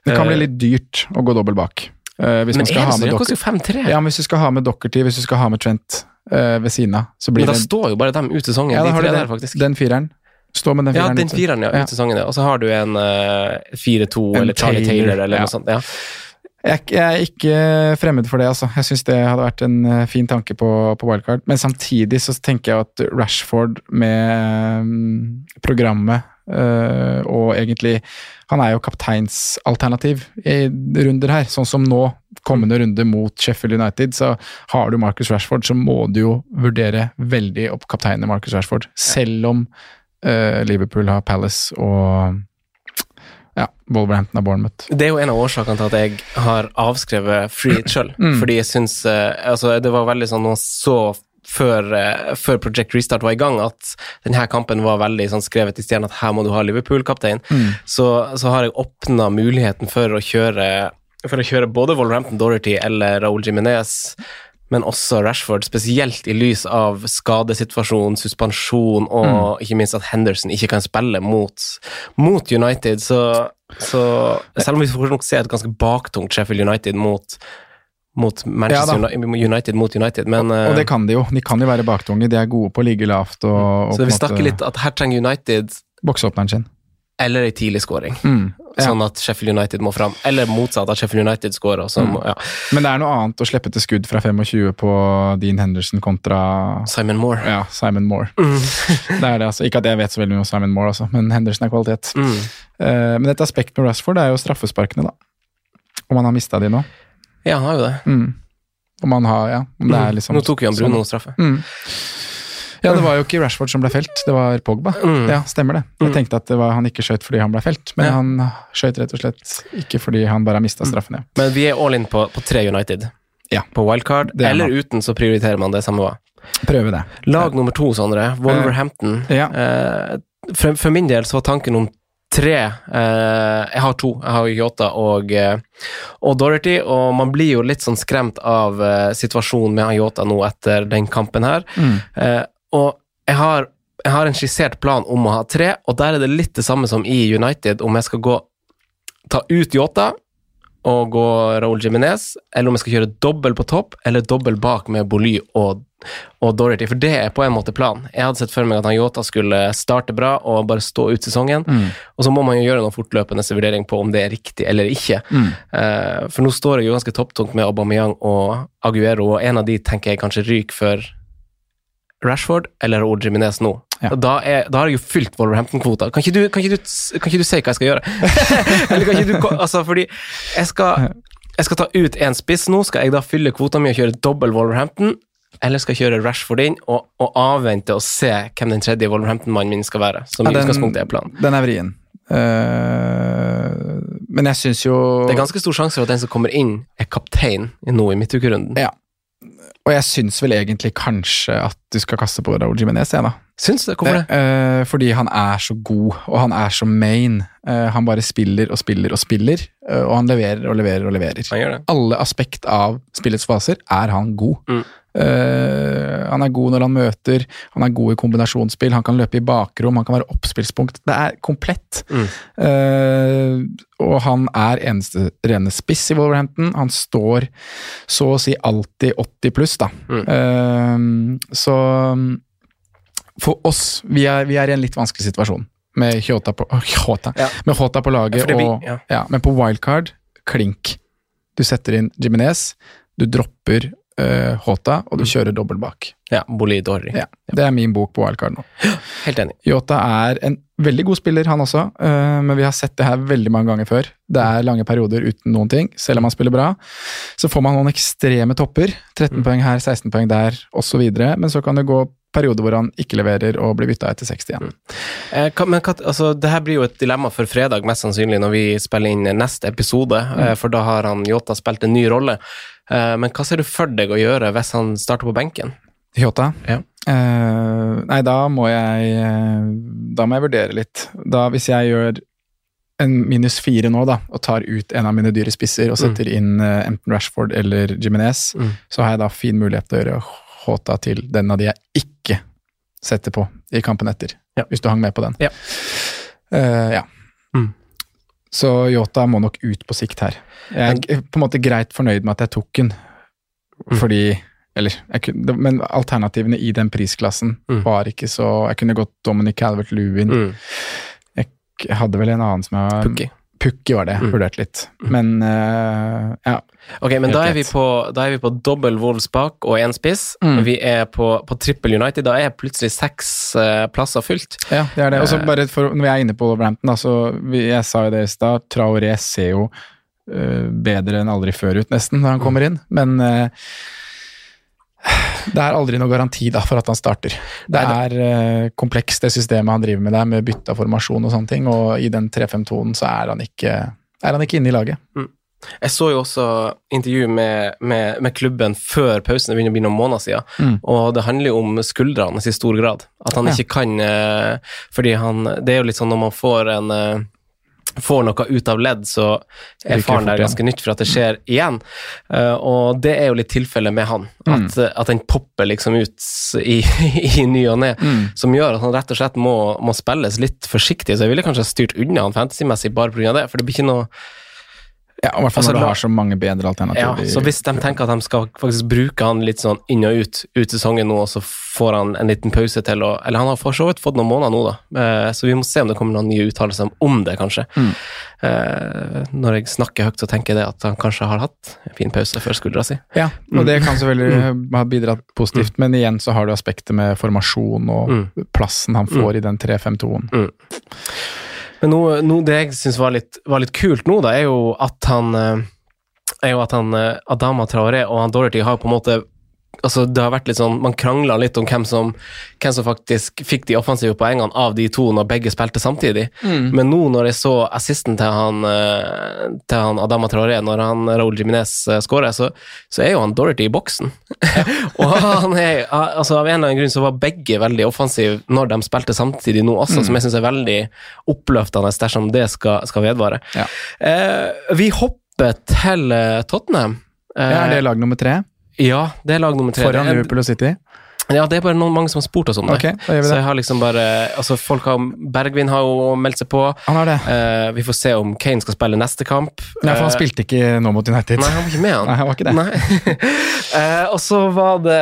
Det kan Eh, bli litt dyrt å gå dobbel bak. Uh, hvis Men man skal er det så? med Det koster jo 5-3. ja, men hvis du skal ha med Dockerty, hvis du skal ha med Trent eh, ved siden av, så blir Men da det står jo bare dem ut sesongen, ja, de tre der, faktisk. den fireren. Stå med den fireren. ja, den fireren, ja, ut sesongen, ja. Og så har du en eh, 4-2 eller Charlie Taylor, Taylor, eller ja. noe sånt. Ja. Jeg, jeg er ikke fremmed for det, altså. Jeg syns det hadde vært en eh, fin tanke på, på wildcard. Men samtidig så tenker jeg at Rashford med mm, programmet eh, og egentlig Han er jo kapteinsalternativ i runder her. Sånn som nå, kommende runde mot Sheffield United, så har du Marcus Rashford, så må du jo vurdere veldig opp kapteinen Marcus Rashford. Selv om uh, Liverpool har Palace og ja, Wolverhampton har Bournemouth. Det er jo en av årsakene til at jeg har avskrevet free sjøl. Mm. Fordi jeg syns uh, altså, Det var veldig sånn man så før, eh, før Project Restart var i gang, at denne kampen var veldig sånn skrevet i stjernen at her må du ha Liverpool-kaptein. Mm. Så, så har jeg åpna muligheten for å kjøre for å kjøre både Wolverhampton Dorothy eller Raúl Jimenez, men også Rashford, spesielt i lys av skadesituasjon, suspensjon og ikke minst at Henderson ikke kan spille mot, mot United. Så, så selv om vi får nok se et ganske baktungt Sheffield United mot mot Manchester Ja United mot United, men Og det eh, kan de jo. De kan jo være baktunge. De er gode på å ligge lavt og, og Så vi snakker litt at her trenger United bokseåpneren sin. eller ei tidlig scoring, Mm. Ja. sånn at Sheffield United må fram. Eller motsatt, at Sheffield United scorer. Mm. ja. Men det er noe annet å slippe til skudd fra 25 på Dean Henderson kontra Simon Moore. ja, Simon Moore. Det er det, altså. Ikke at jeg vet så veldig mye om Simon Moore, altså, men Henderson er kvalitet. Mm. Eh, men et aspekt med Rashford er jo straffesparkene, da. Om han har mista de nå. Ja, han har jo det. Mm. Om han har, ja. Om det er liksom Nå tok jo han Bruno straffe. Mm. Ja, det var jo ikke Rashford som ble felt, det var Pogba. Mm. Ja, stemmer det. Jeg Mm. tenkte at det var, han ikke skjøt fordi han ble felt, men Ja. han skjøt rett og slett ikke fordi han bare har mista Mm. straffen, ja. Men vi er all in på, på tre United. Ja. På wildcard, er eller man. uten så prioriterer man det samme. Prøve det. Lag nummer to, Sondre. Wolverhampton. Ja. Eh, for, for min del så var tanken om tre eh, Jeg har to. Jeg har Yota og, eh, og Dorothy, og man blir jo litt sånn skremt av eh, situasjonen med Yota nå etter den kampen her. Mm. Eh, og jeg har, jeg har en skissert plan om å ha tre, og der er det litt det samme som i United, om jeg skal gå ta ut Yota å gå Raúl Jiminez, eller om jeg skal kjøre dobbel på topp, eller dobbel bak med Boly og, og Dorothy. For det er på en måte planen. Jeg hadde sett for meg at han Yota skulle starte bra og bare stå ut sesongen. Og så må man jo gjøre noen fortløpende vurdering på om det er riktig eller ikke. Eh, for nå står jeg jo ganske topptungt med Aubameyang og Aguero, og en av de tenker jeg kanskje ryker for Rashford eller Raúl Jiminez nå. Ja. Da, er, da har jeg jo fylt Wolverhampton-kvota. Kan, kan, kan ikke du si hva jeg skal gjøre? Eller kan ikke du, altså, fordi jeg skal, jeg skal ta ut en spiss nå. Skal jeg da fylle kvota mi og kjøre dobbel Wolverhampton? Eller skal jeg kjøre Rashford inn og, og avvente og se hvem den tredje Wolverhampton-mannen min skal være? Som Ja, den- utgangspunktet er planen. Den er vrien. Uh, men jeg syns jo Det er ganske stor sjanse for at den som kommer inn, er kaptein nå i midtukerunden. Ja. Og jeg syns vel egentlig kanskje at du skal kaste på Raúl Jiménez, jeg, da. Syns du? Hvorfor det? Eh, fordi han er så god, og han er så main. Uh, han bare spiller og spiller og spiller, uh, og han leverer og leverer og leverer. Han gjør det. Alle aspekt av spillets faser er han god. Mm. Eh, han er god når han møter, han er god i kombinasjonsspill, han kan løpe i bakrom, han kan være oppspillspunkt. Det er komplett. Mm. Uh, og han er eneste rene spiss i Wolverhampton. Han står så å si alltid 80 pluss, da. Mm. Uh, så for oss, vi er, vi er i en litt vanskelig situasjon med Hjota på, Ja. på laget, Ja, blir- og, ja. ja, men på wildcard, klink. Du setter inn Jiminez, du dropper uh, Hota, og du kjører dobbel bak. Ja, Bolid Dorri. Ja, det er min bok på wildcard nå. Helt enig. Yota er en veldig god spiller, han også, uh, men vi har sett det her veldig mange ganger før. Det er lange perioder uten noen ting, selv om han spiller bra. Så får man noen ekstreme topper. 13 poeng her, 16 poeng der, osv. Men så kan det gå perioder hvor han ikke leverer og blir bytta etter 60 igjen. Mm. men altså, det her blir jo et dilemma for fredag, mest sannsynlig, når vi spiller inn neste episode, Mm. for da har han Yota spilt en ny rolle. Eh, men hva ser du for deg å gjøre hvis han starter på benken? Jota? Ja. Uh, nei, da må jeg eh, Da må jeg vurdere litt. Da, hvis jeg gjør en minus fire nå, da, og tar ut en av mine dyre spisser og setter inn uh, enten Rashford eller Jiminez, Mm. så har jeg da fin mulighet til å gjøre Håta til den av de jeg ikke setter på i kampen etter. Ja. Hvis du hang med på den. Ja. Uh, ja. Mm. Så Yota må nok ut på sikt her. Jeg er på en måte greit fornøyd med at jeg tok den, Mm. fordi eller, kunne, Men alternativene i den prisklassen Mm. var ikke så Jeg kunne gått Dominic Calvert-Lewin. Mm. Jeg hadde vel en annen som jeg Pukki. Pukki var det, Mm. vurdert litt. Men uh, ja. Ok, men da er, vi på, da er vi på dobbel Wolves bak og én spiss. Mm. Vi er på, på trippel United. Da er plutselig seks uh, plasser fylt. Ja, det er det. Og så Eh. bare for, når vi er inne på Wolverhampton, da, så vi, jeg sa jo det i stad, Traoré ser jo uh, bedre enn aldri før ut, nesten, når han kommer inn. Men det er aldri noe garanti da, for at han starter. Det er uh, komplekst, det systemet han driver med der, med bytte av formasjon og sånne ting. Og i den 3-5-2-en så er han, ikke, er han ikke inne i laget. Jeg så jo også intervju med, med, med klubben før pausen, det begynner å bli noen måneder siden, Mm. og det handler jo om skuldrene i stor grad. At han Ja. ikke kan eh, Fordi han Det er jo litt sånn når man får en eh, Får noe ut av ledd, så er faren der ganske nytt for at det skjer igjen. Eh, og det er jo litt tilfellet med han. Mm. At, mm. at den popper liksom ut i, i ny og ne. Mm. Som gjør at han rett og slett må, må spilles litt forsiktig. Så jeg ville kanskje styrt unna han fantasymessig bare pga. det. For det blir ikke noe Ja, I hvert fall Altså, når du har så mange bedre alternativer. Ja, så hvis de tenker at de skal faktisk bruke han litt sånn inn og ut ut sesongen nå, og så får han en liten pause til å Eller han har for så vidt fått noen måneder nå, da. Eh, Så vi må se om det kommer noen nye uttalelser om det, kanskje. Mm. Eh, Når jeg snakker høyt, så tenker jeg det at han kanskje har hatt en fin pause før skuldra si. Ja, og det kan selvfølgelig Mm. ha bidratt positivt, men igjen så har du aspektet med formasjon og Mm. plassen han får i den 3-5-2-en. Men noe, noe det jeg syns var, var litt kult nå, da, er jo at han eh, er jo at han eh, Adama Traoré og han Dorothy har på en måte Altså, det har vært litt sånn Man krangla litt om hvem som, hvem som faktisk fikk de offensive poengene av de to når begge spilte samtidig. Men nå når jeg så assisten til han, eh, til han Adama Traoré, når han Raúl Jiminez eh, skårer, så, så er jo han Dorothy i boksen. og han er, altså Av en eller annen grunn så var begge veldig offensive når de spilte samtidig nå også, som jeg syns er veldig oppløftende dersom det skal, skal vedvare. Ja. Eh, vi hopper til eh, Tottenham. Ja, er det lag nummer tre? Ja, det er lag nummer tre. Foran Det er- Liverpool og City? Ja, det er bare noen, mange som har spurt oss om det. Ok, da gjør vi Så jeg har liksom bare altså folk har, Bergvin har jo meldt seg på. Han har det. Uh, vi får se om Kane skal spille neste kamp. Nei, for han Eh, spilte ikke nå mot United. Nei, han var ikke med, han. Nei, han var ikke det. Eh, og så var det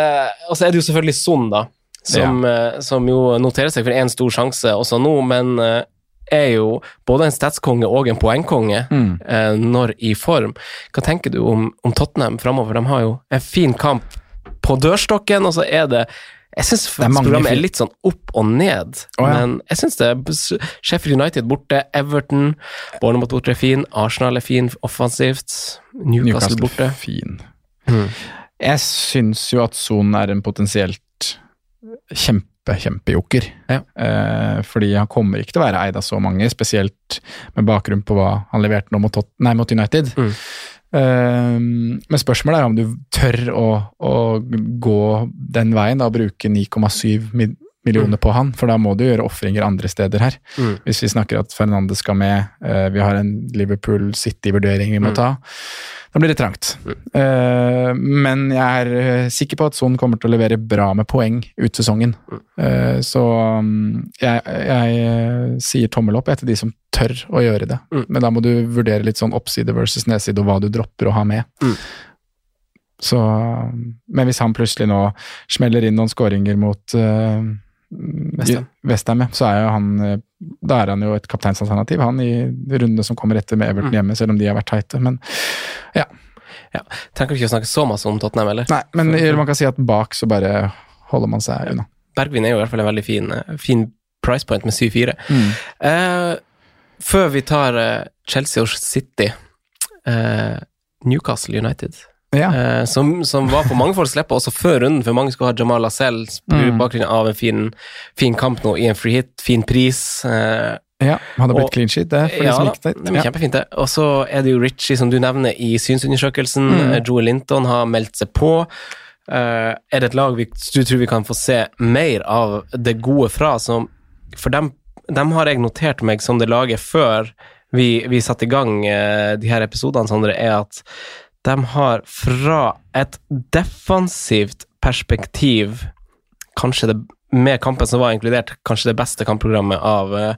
Og så er det jo selvfølgelig Son, da. Som, eh, som jo noterer seg for én stor sjanse også nå, men er jo både en statskonge og en poengkonge Mm. eh, når i form. Hva tenker du om, om Tottenham framover? De har jo en fin kamp på dørstokken, og så er det jeg syns programmet er litt sånn opp og ned, oh, ja. men jeg syns det Sheffield United borte, Everton, Bournemouth borte er fin, Arsenal er fin offensivt, Newcastle, borte. fin. Mm. Jeg syns jo at Son er en potensielt kjempe, kjempejoker. Ja. Eh, fordi han kommer ikke til å være eid av så mange, spesielt med bakgrunn på hva han leverte nå mot, nei, mot United. Mm. Eh, men spørsmålet er om du tør å, å gå den veien, da, og bruke 9,7 mi- millioner på han, for da må du gjøre ofringer andre steder her. Mm. Hvis vi snakker at Fernandes skal med, eh, vi har en Liverpool City-vurdering vi må Mm. ta, da blir det trangt. Uh, men jeg er eh, sikker på at Son kommer til å levere bra med poeng ut sesongen. Uh, så um, jeg, jeg sier tommel opp etter de som tør å gjøre det. Mm. Men da må du vurdere litt sånn oppside versus nedside, og hva du dropper å ha med. Mm. Så, men hvis han plutselig nå smeller inn noen skåringer mot uh, West ja. Westham, så er jo han eh, Da er han jo et kapteinsalternativ, han, i rundene som kommer etter med Everton Mm. hjemme, selv om de har vært teite. Men Trenger ikke å snakke så masse om Tottenham, eller? Nei, men man kan si at bak så bare holder man seg unna. Bergvin er jo i hvert fall en veldig fin, eh, fin price point med 7-4. Mm. Uh, før vi tar Chelsea og City uh, Newcastle United, Ja. eh, som, som var på mange folks lepper også før runden, for mange skulle ha Jamal Lascelles på Mm. bakgrunn av en fin, fin kamp nå i en free hit, fin pris. Eh, ja, hadde blitt Og- clean sheet, det, for de ja, som likte det Ja. kjempefint, det. Og så er det jo Richie, som du nevner, i synsundersøkelsen. Mm. Joel Linton har meldt seg på. Eh, er det et lag vi, du tror vi kan få se mer av det gode fra? Som, for dem, dem har jeg notert meg som det laget før vi, vi satte i gang eh, de her episodene, Sondre, er at de har fra et defensivt perspektiv kanskje det, med kampen som var inkludert, kanskje det beste kampprogrammet av uh,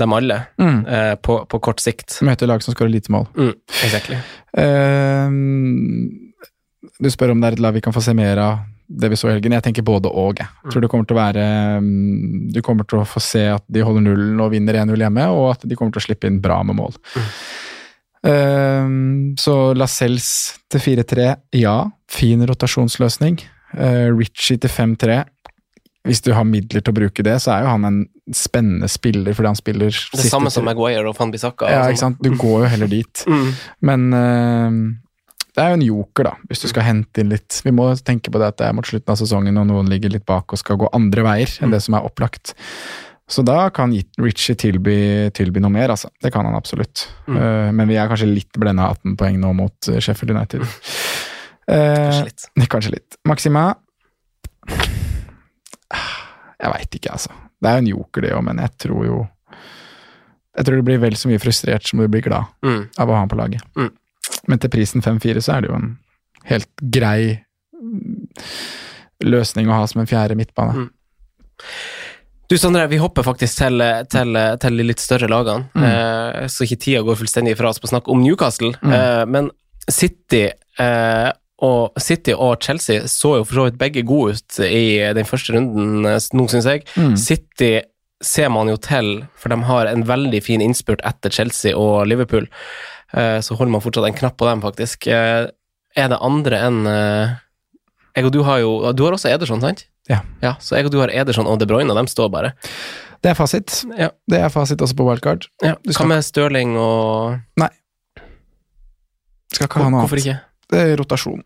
dem alle, Mm. uh, på, på kort sikt. Møter lag som skårer lite mål. Mm, exactly. uh, du spør om det er et lag vi kan få se mer av det vi så i helgen. Jeg tenker både og. Jeg Mm. tror det kommer til å være mm, Du kommer til å få se at de holder nullen og vinner 1-0 hjemme, og at de kommer til å slippe inn bra med mål. Mm. Eh, så Lascelles til 4-3, ja. Fin rotasjonsløsning. Eh, Ritchie til 5-3. Hvis du har midler til å bruke det, så er jo han en spennende spiller, fordi han spiller Det samme som Maguire og Van Bissaka. Ja, ikke sånn. sant. Du går jo heller dit. Mm. Men eh, det er jo en joker, da, hvis du skal hente inn litt. Vi må tenke på det at det er mot slutten av sesongen, og noen ligger litt bak og skal gå andre veier enn det som er opplagt. Så da kan Ritchie tilby, tilby noe mer, altså. Det kan han absolutt. Mm. Uh, men vi er kanskje litt blenda 18 poeng nå mot eh, Sheffield United. Uh, Kanskje litt. Kanskje litt. Maxima Jeg veit ikke, altså. Det er jo en joker, det òg, men jeg tror jo Jeg tror du blir vel så mye frustrert som du blir glad Mm. av å ha han på laget. Mm. Men til prisen 5-4 så er det jo en helt grei løsning å ha som en fjerde midtbane. Mm. Du Sondre, vi hopper faktisk til, til, til de litt større lagene, Mm. eh, så ikke tida går fullstendig fra oss på å snakke om Newcastle. Mm. Eh, men City, eh, og, City og Chelsea så jo for så vidt begge gode ut i den første runden eh, nå, syns jeg. Mm. City ser man jo til, for de har en veldig fin innspurt etter Chelsea og Liverpool. Eh, så holder man fortsatt en knapp på dem, faktisk. Eh, er det andre enn eh, jeg og du har jo Du har også Ederson, sant? Ja. ja. Så jeg og du har Ederson og De Bruyne, og de står bare. Det er fasit. Ja. Det er fasit også på wildcard. Ja. Du Hva skal- med Stirling og Skal ikke ha noe Hvorfor annet. ikke? Det er rotasjon.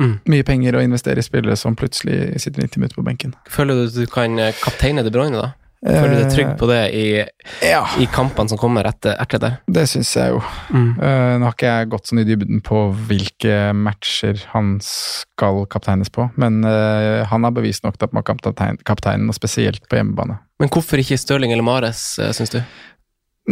Mm. Mye penger å investere i spillere som plutselig sitter 90 minutter på benken. Føler du at du kan eh, kapteine De Bruyne, da? Føler du deg trygg på det i, Eh, Ja, i kampene som kommer etter, etter det? det syns jeg jo. Mm. Uh, nå har ikke jeg gått sånn i dybden på hvilke matcher han skal kapteines på, men uh, han har bevist nok til at man kan kaptein, kapteinen, og spesielt på hjemmebane. Men hvorfor ikke Stirling eller Mares, syns du?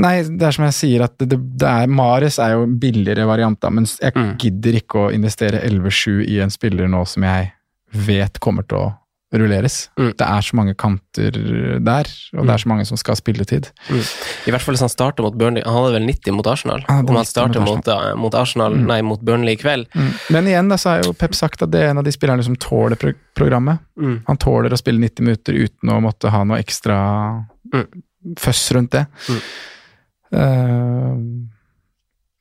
Nei, det er som jeg sier, at det, det, det er, Mares er jo en billigere variant, da, men jeg Mm. gidder ikke å investere 11-7 i en spiller nå som jeg vet kommer til å rulleres. Mm. Det er så mange kanter der, og det er så mange som skal ha spilletid. I hvert fall hvis han starter mot Burnley. Han hadde vel 90 mot Arsenal. Hadde Om han starter mot mot, eh, mot Arsenal, nei, mot Burnley i kveld. Men igjen da, så har jo Pep sagt at det er en av de spillerne som tåler pro programmet. Mm. Han tåler å spille 90 minutter uten å måtte ha noe ekstra Mm. føss rundt det. Mm.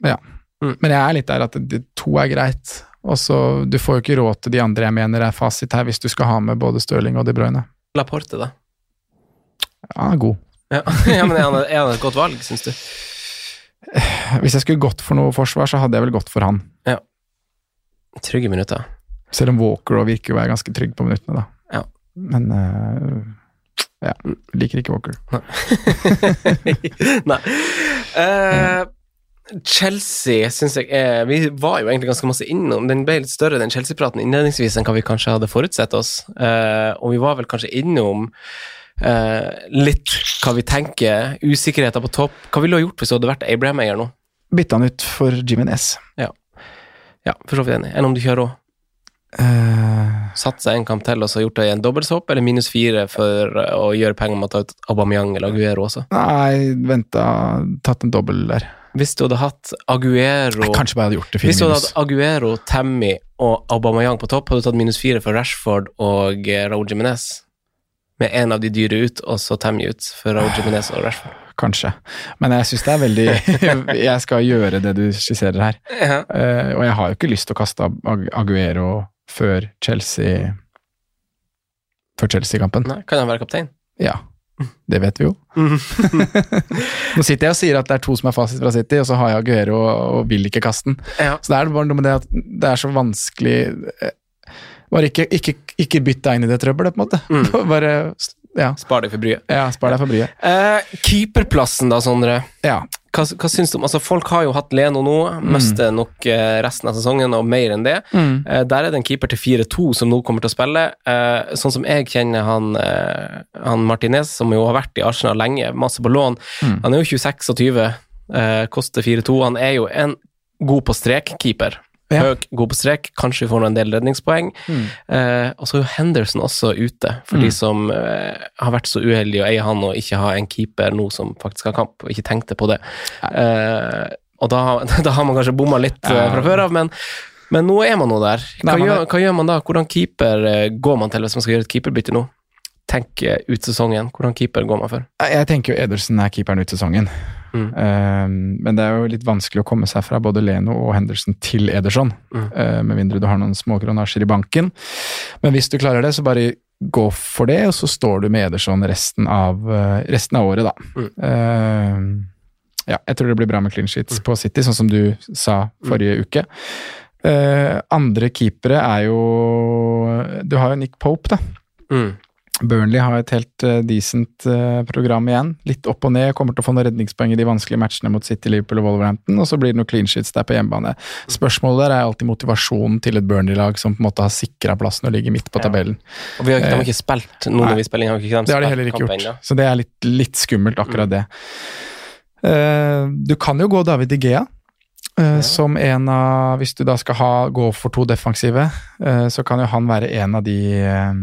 Eh, ja. Mm. Men jeg er litt der at det, to er greit. Og så, Du får jo ikke råd til de andre jeg mener er fasit her, hvis du skal ha med både Stirling og De Bruyne. Laporte, da. Ja, han er god. Ja, ja men er han, er han et godt valg, syns du? Hvis jeg skulle gått for noe forsvar, så hadde jeg vel gått for han. Ja. Trygge minutter. Selv om Walker også virker å være ganske trygg på minuttene, da. Ja. Men uh ja, liker ikke Walker. Nei. Eh, Chelsea syns jeg er Vi var jo egentlig ganske masse innom Den ble litt større, den Chelsea-praten, innledningsvis enn hva vi kanskje hadde forutsett oss. Uh, og vi var vel kanskje innom uh, litt hva vi tenker, usikkerheter på topp. Hva ville du ha gjort hvis du hadde vært Abraham-eier nå? Bytta han ut for Jimenez. Ja, for så vidt enig. Enn om du kjører òg? Uh, Satt seg en kamp til og så gjort det i en dobbeltsopp, eller minus fire for eh, å gjøre penger med å ta ut Aubameyang eller Aguero også? nei, venta Tatt en dobbel der. Hvis du hadde hatt Aguero Jeg kanskje bare hadde gjort det Hvis du hadde hatt Aguero, Tammy og Aubameyang på topp, hadde du tatt minus fire for Rashford og Raoul Jiminez. Med en av de dyre ut, og så Tammy ut for Raoul Jiminez og Rashford. Kanskje. Men jeg syns det er veldig Jeg skal gjøre det du skisserer her. Ja. Uh, og jeg har jo ikke lyst til å kaste Aguero før Chelsea Før Chelsea-kampen. Kan han være kaptein? Ja. Det vet vi jo. Nå sitter jeg og sier at det er to som er fasit fra City, og så har jeg Aguero og, og vil ikke kaste den. Ja. Så det er bare noe med det at det er så vanskelig eh, Bare ikke, ikke, ikke bytt deg inn i det trøbbelet, på en måte. Mm. Bare ja, Spar deg for bryet. ja, spar deg for bryet. Eh, keeperplassen da, Sondre. Ja. Hva, hva syns du om Altså, folk har jo hatt Leno nå, mister nok eh, resten av sesongen, og mer enn det. Mm. Eh, der er det en keeper til 4-2 som nå kommer til å spille. Eh, sånn som jeg kjenner han, eh, han Martinez, som jo har vært i Arsenal lenge, masse på lån. Mm. Han er jo 26 og 20, eh, koster 4-2. Han er jo en god på strek-keeper. Ja. Høg, god på strek, kanskje vi får en del redningspoeng. Mm. Eh, og så er jo Henderson også ute, for de Mm. som eh, har vært så uheldige å eie han og ikke ha en keeper nå som faktisk har kamp, og ikke tenkte på det. Eh, og da, da har man kanskje bomma litt eh, fra før av, men, men nå er man nå der. Hva, Nei, man gjør, hva gjør man da? Hvordan keeper eh, går man til hvis man skal gjøre et keeperbytte nå? Tenk eh, ut sesongen. Hvordan keeper går man for? Jeg tenker jo Ederson er keeperen ut sesongen. Mm. Eh, men det er jo litt vanskelig å komme seg fra både Leno og Henderson til Ederson. Mm. uh, med mindre du har noen småkronasjer i banken. Men hvis du klarer det, så bare gå for det, og så står du med Ederson resten av, eh, resten av året, da. Mm. Eh, ja, jeg tror det blir bra med clean sheets på City, sånn som du sa forrige uke. Uh, andre keepere er jo Du har jo Nick Pope, da. Mm. Burnley har et helt eh, decent eh, program igjen. Litt opp og ned. Kommer til å få noen redningspoeng i de vanskelige matchene mot City, Liverpool og Wolverhampton, og så blir det noen clean sheets der på hjemmebane. Spørsmålet der er alltid motivasjonen til et Burnley-lag som på en måte har sikra plassen og ligger midt på Ja. tabellen. Og vi har, ikke- de har ikke spilt noen av de spillingene. Har ikke de Det har de heller ikke gjort, så det er litt, litt skummelt, akkurat det. Eh, du kan jo gå David De Gea. ja. Som en av Hvis du da skal ha, gå for to defensive, uh, så kan jo han være en av de eh,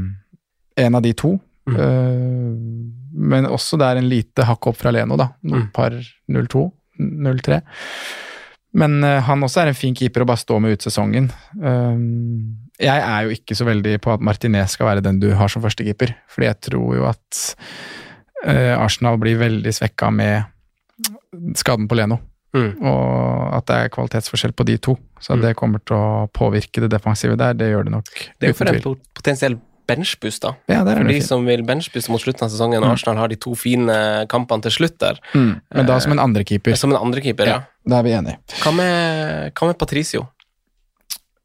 En av de to. Mm. Uh, men også det er en lite hakk opp fra Leno, da. Noen Mm. par 0-2, 0-3. Men uh, han også er en fin keeper å bare stå med ut sesongen. Uh, jeg er jo ikke så veldig på at Martinez skal være den du har som førstekeeper, fordi jeg tror jo at Arsenal blir veldig svekka med skaden på Leno. Mm. Og at det er kvalitetsforskjell på de to. Så Mm. det kommer til å påvirke det defensive der, det gjør det nok. Det er jo for en potensiell benchboost, da. Ja, For de som vil benchbooste mot slutten av sesongen, Mm. Arsenal har de to fine kampene til slutt der. Mm. Men da som en andrekeeper. Som en andrekeeper, ja. Ja, da er vi enige. Hva med, hva med Patricio?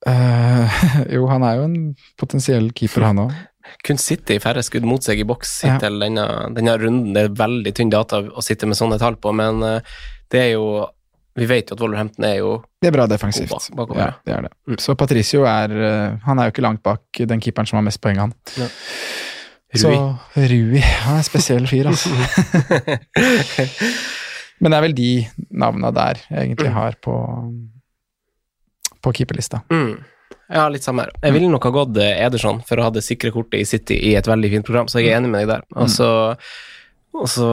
Uh, jo, han er jo en potensiell keeper, han òg. Kun sitte i færre skudd mot seg i boks Ja. denne, denne runden. Det er veldig tynn data å sitte med sånne tall på, men eh, det er jo Vi vet jo at Wolverhampton er jo Det er bra defensivt. Bak- bakover, ja, det er det. Mm. Så Patricio er eh, Han er jo ikke langt bak den keeperen som har mest poeng, han. Ja. Så Rui Han er en spesiell fyr, altså. Men det er vel de navna der jeg egentlig Mm. har på på keeperlista. mm. Ja, litt samme her. Jeg ville nok ha gått eh, Ederson for å ha det sikre kortet i City i et veldig fint program, så jeg er enig med deg der. Og så, og så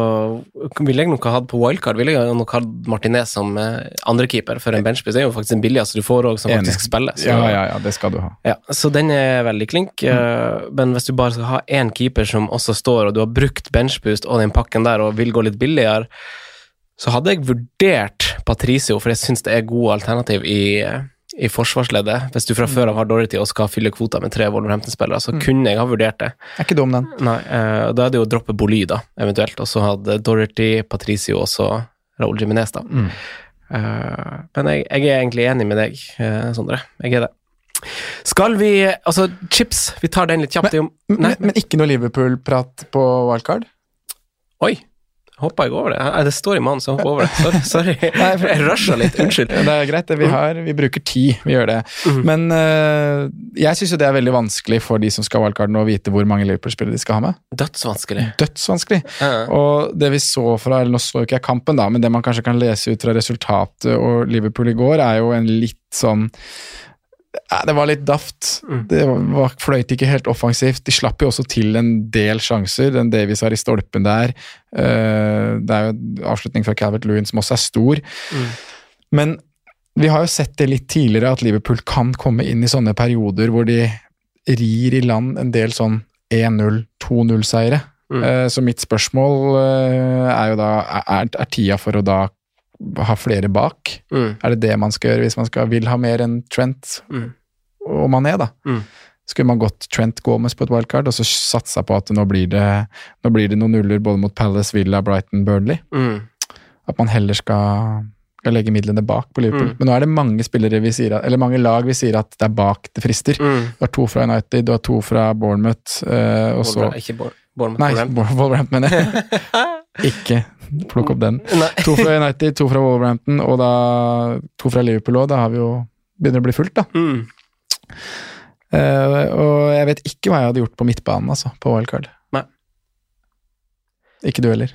ville jeg nok ha hatt på wildcard ville jeg nok hatt Martinez som eh, andrekeeper for en benchpiece. Det er jo faktisk den billigste du får òg, som Enig. faktisk spiller. Så, Ja, ja, ja, det skal du ha. ja, så den er veldig klink. Mm. Men hvis du bare skal ha én keeper som også står, og du har brukt benchboost og den pakken der og vil gå litt billigere, så hadde jeg vurdert Patricio, for jeg syns det er gode alternativ i, i forsvarsleddet. Hvis du fra før av har Dorothy og skal fylle kvota med tre Wolverhampton-spillere, så kunne jeg ha vurdert det. Er ikke dum, den. Nei, uh, Da er det jo å droppe Boly, da, eventuelt. Og så hadde Dorothy, Patricio og så Raúl Jiminez, da. Eh, men jeg, jeg er egentlig enig med deg, eh, Sondre. Jeg er det. Skal vi Altså, chips, vi tar den litt kjapt. Nei, Men, men ikke noe Liverpool-prat på wildcard? oi. Hoppa jeg over det? Nei, det står i mannen, som hoppa over det. Sorry. sorry. Jeg rusha litt. Unnskyld. Det er greit, det. Vi, har, vi bruker tid, vi gjør det. Men uh, jeg syns jo det er veldig vanskelig for de som skal ha wildcard nå, å vite hvor mange Liverpool-spillere de skal ha med. Dødsvanskelig. Dødsvanskelig. Ja. Og det vi så fra, eller nå så jo ikke jeg kampen, da, men det man kanskje kan lese ut fra resultatet og Liverpool i går, er jo en litt sånn Det var litt daft. Det var, fløyt ikke helt offensivt. De slapp jo også til en del sjanser. Den Davies har i stolpen der. Eh, det er jo en avslutning fra Calvert Lewin som også er stor. Men vi har jo sett det litt tidligere, at Liverpool kan komme inn i sånne perioder hvor de rir i land en del sånn 1-0, 2-0-seiere. Eh, Så mitt spørsmål eh, er jo da er, er tida for å da ha flere bak? Mm. Er det det man skal gjøre hvis man skal, vil ha mer enn Trent Mm. og Mané, da? Mm. Skulle man gått Trent Gomez på et wildcard og så satsa på at nå blir, det, nå blir det noen nuller både mot Palace, Villa, Brighton, Burnley? Mm. At man heller skal, skal legge midlene bak på Liverpool. Mm. Men nå er det mange spillere vi sier, eller mange lag vi sier at det er bak det frister. Mm. Du har to fra United, du har to fra Bournemouth, eh, og så Ikke Bournemouth. Nei. Wolverhampton, mener jeg. Ikke plukk opp den. To fra United, to fra Wolverhampton, og da to fra Liverpool òg. Da har vi jo begynner å bli fullt, da. Mm. Uh, og jeg vet ikke hva jeg hadde gjort på midtbanen, altså, på. Nei. Ikke du heller.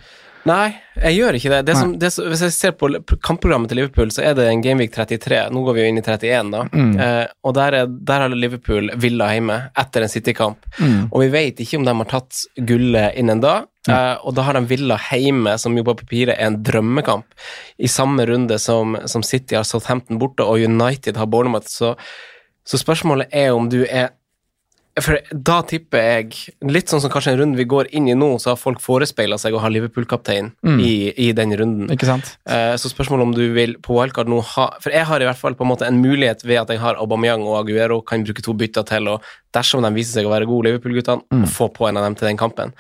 Nei, jeg gjør ikke det. det, som, det som, hvis jeg ser på kampprogrammet til Liverpool, så er det en Gameweek 33. Nå går vi jo inn i 31, da. Mm. Eh, og der, er, der har Liverpool Villa hjemme etter en City-kamp. Mm. Og vi vet ikke om de har tatt gullet innen da. Eh, og da har de Villa hjemme, som jo på papiret er en drømmekamp, i samme runde som, som City har Southampton borte, og United har Bournemouth. Så, så spørsmålet er om du er For da tipper jeg, litt sånn som kanskje en runde vi går inn i nå, så har folk forespeila seg å ha Liverpool-kaptein Mm. i, i den runden. Ikke sant? Eh, Så spørsmålet om du vil på wildcard nå ha For jeg har i hvert fall på en måte en mulighet ved at jeg har Aubameyang og Aguero, kan bruke to bytter til, og dersom de viser seg å være gode, Liverpool-guttene, Mm. få på en av dem til den kampen.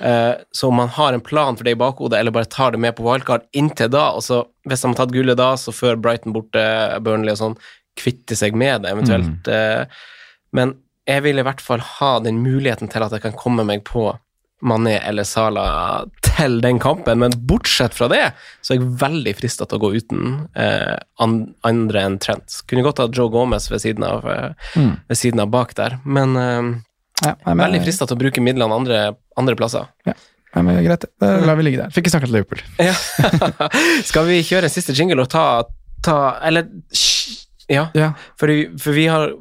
Eh, Så om man har en plan for det i bakhodet, eller bare tar det med på wildcard inntil da, og så hvis de har tatt gullet da, så før Brighton borte, Burnley og sånn, kvitte seg med det eventuelt. Mm. Eh, Men jeg vil i hvert fall ha den muligheten til at jeg kan komme meg på Mané eller Sala til den kampen, men bortsett fra det, så er jeg veldig frista til å gå uten eh, andre enn Trent. Kunne godt ha Joe Gomez ved siden av, eh, Mm. ved siden av bak der, men eh, Ja, jeg veldig frista til å bruke midlene andre, andre plasser. Ja, men greit, da lar vi ligge der. Fikk ikke snakket til Liverpool. Ja. Skal vi kjøre en siste jingle og ta, ta Eller ja, Ja. for, for vi har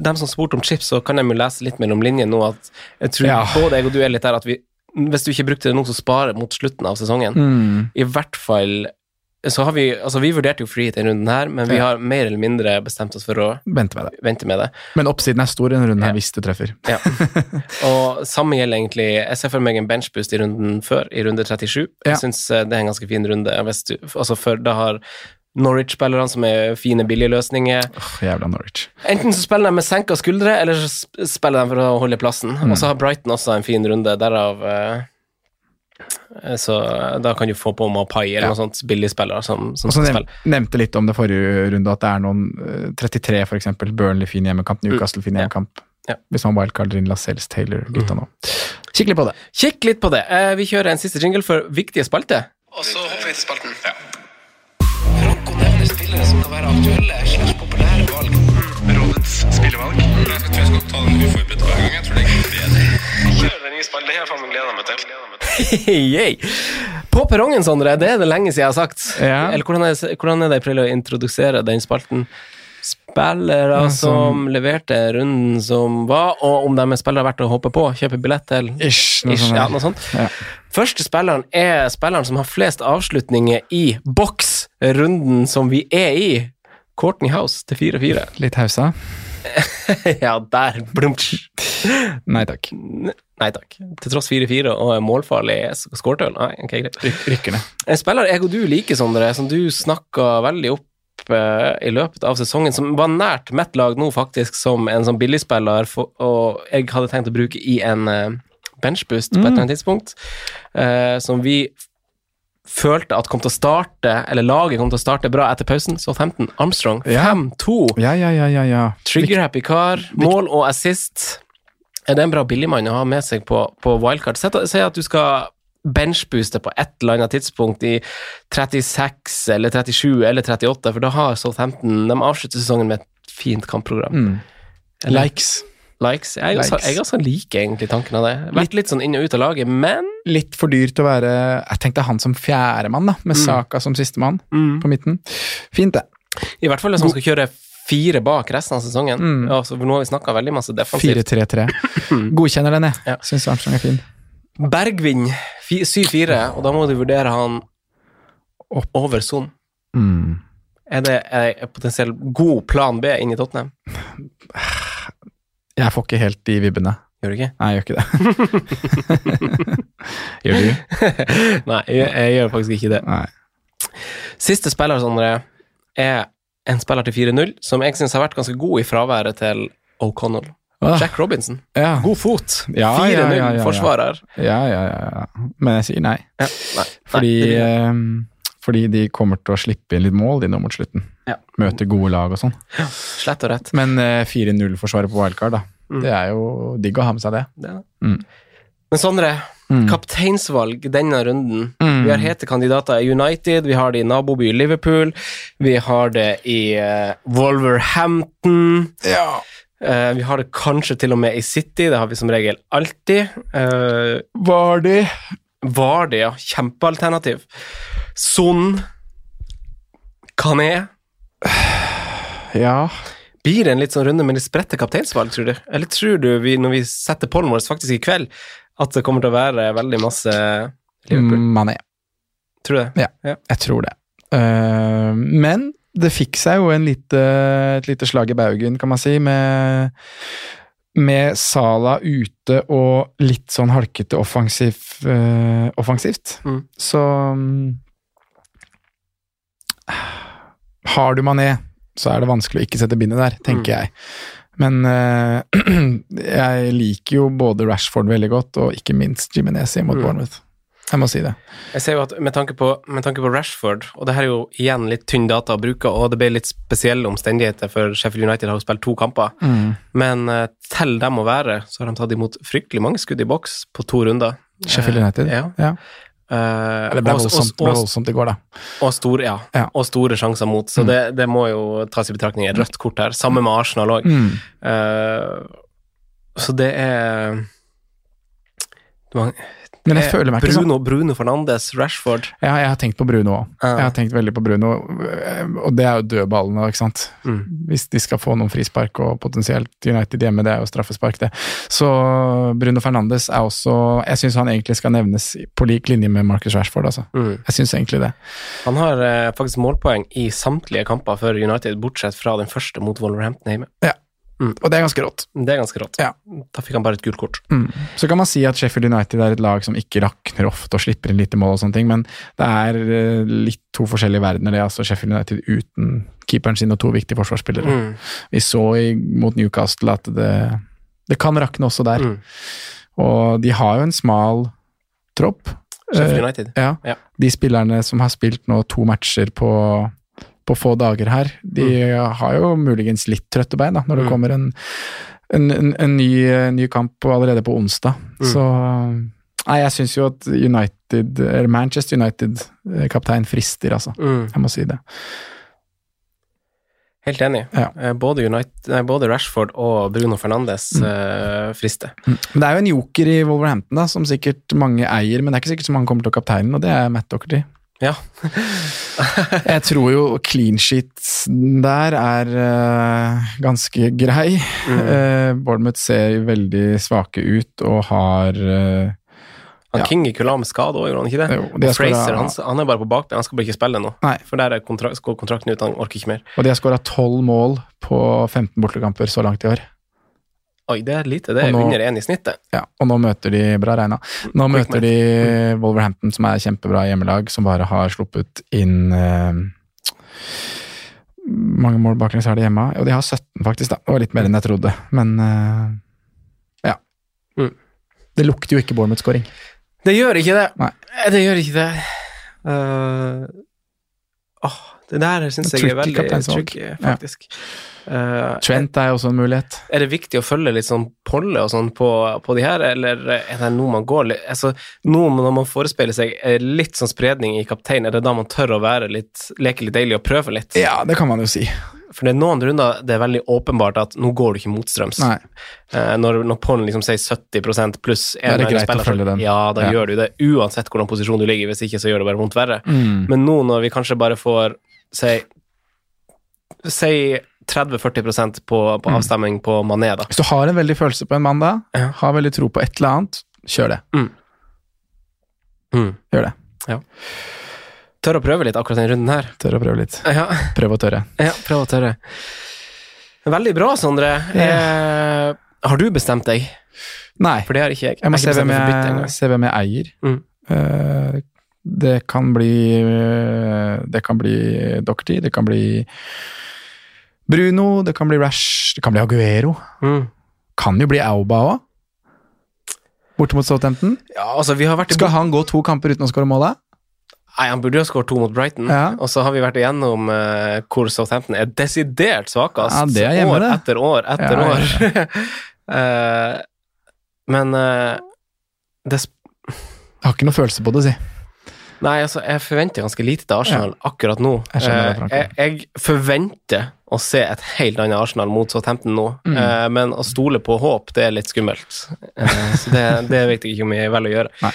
Dem som spurte om chips, så kan de jo lese litt mellom linjene nå at jeg tror Ja. både jeg og du er litt der at vi Hvis du ikke brukte det nå, så sparer mot slutten av sesongen. Mm. I hvert fall så har vi Altså, vi vurderte jo free denne runden her, men vi Ja. har mer eller mindre bestemt oss for å Vente med det. vente med det. Men oppsiden er stor i denne runden Ja. her, hvis det treffer. Ja. Og samme gjelder egentlig Jeg ser for meg en benchboost i runden før, i runde 37. Ja. Jeg syns det er en ganske fin runde. Du, altså for da har Norwich-spillerne som er fine, billige løsninger. Åh, jævla Norwich. Enten så spiller de med senka skuldre, eller så spiller de for å holde plassen. Mm. Og så har Brighton også en fin runde, derav eh, Så da kan du få på Mapai eller Ja. noe sånt billigspillere som, som Og så skal nev spille. nevnte litt om det forrige runde, at det er noen eh, 33 for eksempel, Burnley fin hjemmekamp, Newcastle fin Mm. Ja. Ja. Hvis man wildcarder inn Lascelles Taylor, gutta nå. Kikk litt på det. Kikk litt på det. Eh, vi kjører en siste jingle for viktige spalte. Og så hopper vi til spalten. Som kan være aktuelle slags populære valg. Rådets spillevalg. Jeg tror jeg skal ta den uforberedt hver gang. Jeg tror det er bedre. Kjør den spalten. Det har jeg faen meg gleda meg til. Yay. På perrongen, Sondre, det er det lenge siden jeg har sagt. Ja. Eller hvordan er, det, hvordan er det jeg prøver å introdusere den spalten? spillere Ja, som som- leverte runden som var, og om de er spillere verdt å håpe på, kjøpe billett til. Ish, noe Ish, sånt. ja, noe sånt. Ja. Første spilleren er spilleren som har flest avslutninger i boks, runden som vi er i. Courtney House til 4-4. Litt hausa? ja, der, blumtsj. Nei takk. Nei takk. Til tross 4-4 og målfarlig skårtøl. Nei, ok, greit. Rykker ned. En spiller jeg og du liker, Sondre, som du snakka veldig opp eh, i løpet av sesongen, som var nært mitt lag nå, faktisk, som en sånn billigspiller, og jeg hadde tenkt å bruke i en eh, benchboost på et eller annet tidspunkt, eh, som vi følte at kom til å starte, eller laget kom til å starte bra etter pausen, så 15 Armstrong. Ja. 5-2. Ja, ja, ja, ja. ja. Trigger-happy kar. Mål og assist. Er det en bra billigmann å ha med seg på, på wildcard? Si at du skal benchbooste på et eller annet tidspunkt i 36 eller 37 eller 38, for da har Southampton De avslutter sesongen med et fint kampprogram. Mm. Likes. Likes. Jeg, også, jeg også liker egentlig tanken av det. Vært litt sånn inn og ut av laget, men Litt for dyrt å være Jeg tenkte han som fjerdemann, da, med Mm. Saka som sistemann mm, på midten. Fint, det. i hvert fall hvis man skal kjøre fire bak resten av sesongen. Mm. Ja, nå har vi snakka veldig masse defensivt. 4-3-3. Godkjenner den, jeg. Ja. Syns Armstrong er fin. Bergvin fi- 7-4, og da må du vurdere han Opp. over Son. Mm. Er det en potensielt god plan B inn i Tottenham? Jeg får ikke helt de vibbene. Gjør du ikke? Nei, jeg gjør ikke det. gjør du? Nei, jeg, jeg gjør faktisk ikke det. Nei. Siste spiller, Sondre, er en spiller til 4-0, som jeg syns har vært ganske god i fraværet til O'Connell. Ah, Jack Robinson. ja. God fot. Ja, ja, ja, ja, ja. 4-0-forsvarer. Ja, ja, ja. Men jeg sier nei. Ja, nei. Fordi, nei, fordi de kommer til å slippe inn litt mål de nå mot slutten. Ja. Møte gode lag og sånn. slett og rett. Men eh, 4-0-forsvaret på wildcard, da. Mm. Det er jo digg å ha med seg det. Det det. Mm. Men Sondre, Mm. kapteinsvalg denne runden. Mm. Vi har hete kandidater i United, vi har det i naboby Liverpool, vi har det i uh, Wolverhampton. Ja. Uh, vi har det kanskje til og med i City, det har vi som regel alltid. Uh, Vardy. Vardy, ja. Kjempealternativ. Son, Kané. Ja. Blir det en litt sånn runde med litt spredte kapteinsvalg, tror du? Eller tror du vi, når vi setter pollen vår faktisk i kveld, at det kommer til å være veldig masse Liverpool? Mané. Tror du det? Ja, Jeg tror det. Uh, men det fikk seg jo en lite, et lite slag i baugen, kan man si, med, med Sala ute og litt sånn halkete offensiv, eh, offensivt. Mm. Så mm, Har du Mané, så er det vanskelig å ikke sette bindet der, tenker Mm. jeg. Men uh, jeg liker jo både Rashford veldig godt, og ikke minst Jiminesi mot Mm. Bournemouth. Jeg må si det. Jeg ser jo at med tanke, på, med tanke på Rashford, og det her er jo igjen litt tynn data å bruke, og det ble litt spesielle omstendigheter, for Sheffield United har jo spilt to kamper, men uh, til dem å være, så har de tatt imot fryktelig mange skudd i boks på to runder. Sheffield United. Ja. ja. Eh, Det ble voldsomt, og- ble og- voldsomt i går, da. Og store, ja, Ja. og store sjanser mot, så Mm. det, det må jo tas i betraktning. Et rødt kort her, samme med Arsenal òg. Mm. så det er man, Men jeg eh, føler meg ikke sånn. Bruno, Bruno Fernandes, Rashford Ja, jeg har tenkt på Bruno òg. Ja. Jeg har tenkt veldig på Bruno, og det er jo dødballene, ikke sant. Mm. Hvis de skal få noen frispark og potensielt United hjemme, det er jo straffespark, det. Så Bruno Fernandes er også Jeg syns han egentlig skal nevnes på lik linje med Marcus Rashford, altså. mm. Jeg syns egentlig det. Han har eh, faktisk målpoeng i samtlige kamper for United, bortsett fra den første mot Wolverhampton hjemme. Og det er ganske rått. Det er ganske rått. Ja. Da fikk han bare et gult kort. Mm. Så kan man si at Sheffield United er et lag som ikke rakner ofte og slipper inn lite mål og sånne ting, men det er eh, litt to forskjellige verdener, det. altså Sheffield United uten keeperen sin og to viktige forsvarsspillere. Mm. Vi så i, mot Newcastle at det, det kan rakne også der. Mm. Og de har jo en smal tropp. Sheffield Eh, United. ja. Ja. De spillerne som har spilt nå to matcher på, på få dager her, de har jo muligens litt trøtte bein da, når det Mm. kommer en, en, en, en ny, ny kamp allerede på onsdag. Mm. Så Nei, jeg syns jo at United, eller Manchester United-kaptein frister, altså. Mm. Jeg må si det. Helt enig. Ja. Eh, Både, United, nei, både Rashford og Bruno Fernandes Mm. uh, frister. Men det er jo en joker i Wolverhampton da, som sikkert mange eier, men det er ikke sikkert så mange kommer til å kapteinen, og det er Matt Dockerty. Ja. Jeg tror jo clean sheet der er uh, ganske grei. Mm. Uh, Bournemouth ser veldig svake ut og har uh, Han Ja. King i Kulam skade òg, gjorde han ikke det? Jo, de Og Fraser han, han er bare på bakbein, han skal bare ikke spille nå. Nei. For der er kontrakt, går kontrakten ut, han orker ikke mer. Og de har skåra tolv mål på 15 bortekamper så langt i år. Oi, det er lite. Det er nå- under én i snittet. Ja, og nå møter de bra regna. Nå møter de Wolverhampton, som er kjempebra hjemmelag, som bare har sluppet inn eh, mange mål baklengs har de hjemme. Jo, de har 17, faktisk. da. Det var litt mer enn jeg trodde. Men eh, ja. Mm. Det lukter jo ikke Bournemouth-skåring. Det gjør ikke det. Nei. Eh, Det gjør ikke det. Uh, åh, det der syns jeg er veldig tricky, Ja. faktisk. Eh, Trent er også en mulighet. Er det viktig å følge litt sånn polle og sånn på, på de her, eller er det noe man går litt Altså, nå når man forespeiler seg litt sånn spredning i kaptein, er det da man tør å være litt, leke litt deilig og prøve litt? Ja, det kan man jo si. For det er noen runder det er veldig åpenbart at nå går du ikke motstrøms. Eh, når, når pollen liksom sier 70 pluss Da er det greit spiller, å følge den. Ja, da Ja. gjør du det, uansett hvordan posisjon du ligger i. Hvis ikke, så gjør det bare vondt verre. Mm. Men nå når vi kanskje bare får si, si 30-40% på, på Mm. avstemming på Mané, da. Hvis du har en veldig følelse på en mann Ja. har veldig tro på et eller annet, kjør det. Mm. Gjør det. Tør å prøve litt akkurat den runden her. Tør å prøve litt. Ja, Prøv å tørre. ja prøv å tørre. Veldig bra, Sondre. Eh, har du bestemt deg? Nei. For det har ikke jeg. Jeg må jeg se hvem jeg, se hvem jeg eier. Mm. Eh, det kan bli eh, Det kan bli Docherty, det kan bli Bruno, det kan bli Rash, det kan bli Aguero. Mm. Kan jo bli Auba òg. Borte mot Southampton. Ja, altså, vi har vært i Skal han gå to kamper uten å skåre mål, da? Nei, han burde jo ha skåret to mot Brighton. Ja. Og så har vi vært igjennom uh, hvor Southampton er desidert svakest. Ja, det er hjemme, år det. etter år etter Ja, år. uh, men uh, det Jeg har ikke noe følelse på det, si. Nei, altså, jeg forventer ganske lite til Arsenal akkurat nå. Jeg det, Eh, jeg, jeg forventer å se et helt annet Arsenal mot Southampton nå, Mm. Eh, men å stole på håp, det er litt skummelt. Eh, så det, det vet jeg ikke om jeg velger å gjøre. Nei.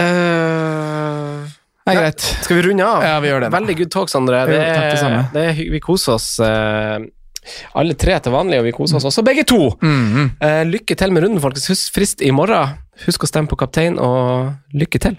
Eh, er greit. skal vi runde av? Ja, vi gjør det. Veldig good talk, Sondre. Det det det er, vi koser oss eh, alle tre til vanlig, og vi koser oss også begge to. Mhm. Eh, lykke til med runden, folkens. Husk frist i morgen. Husk å stemme på kaptein, og lykke til.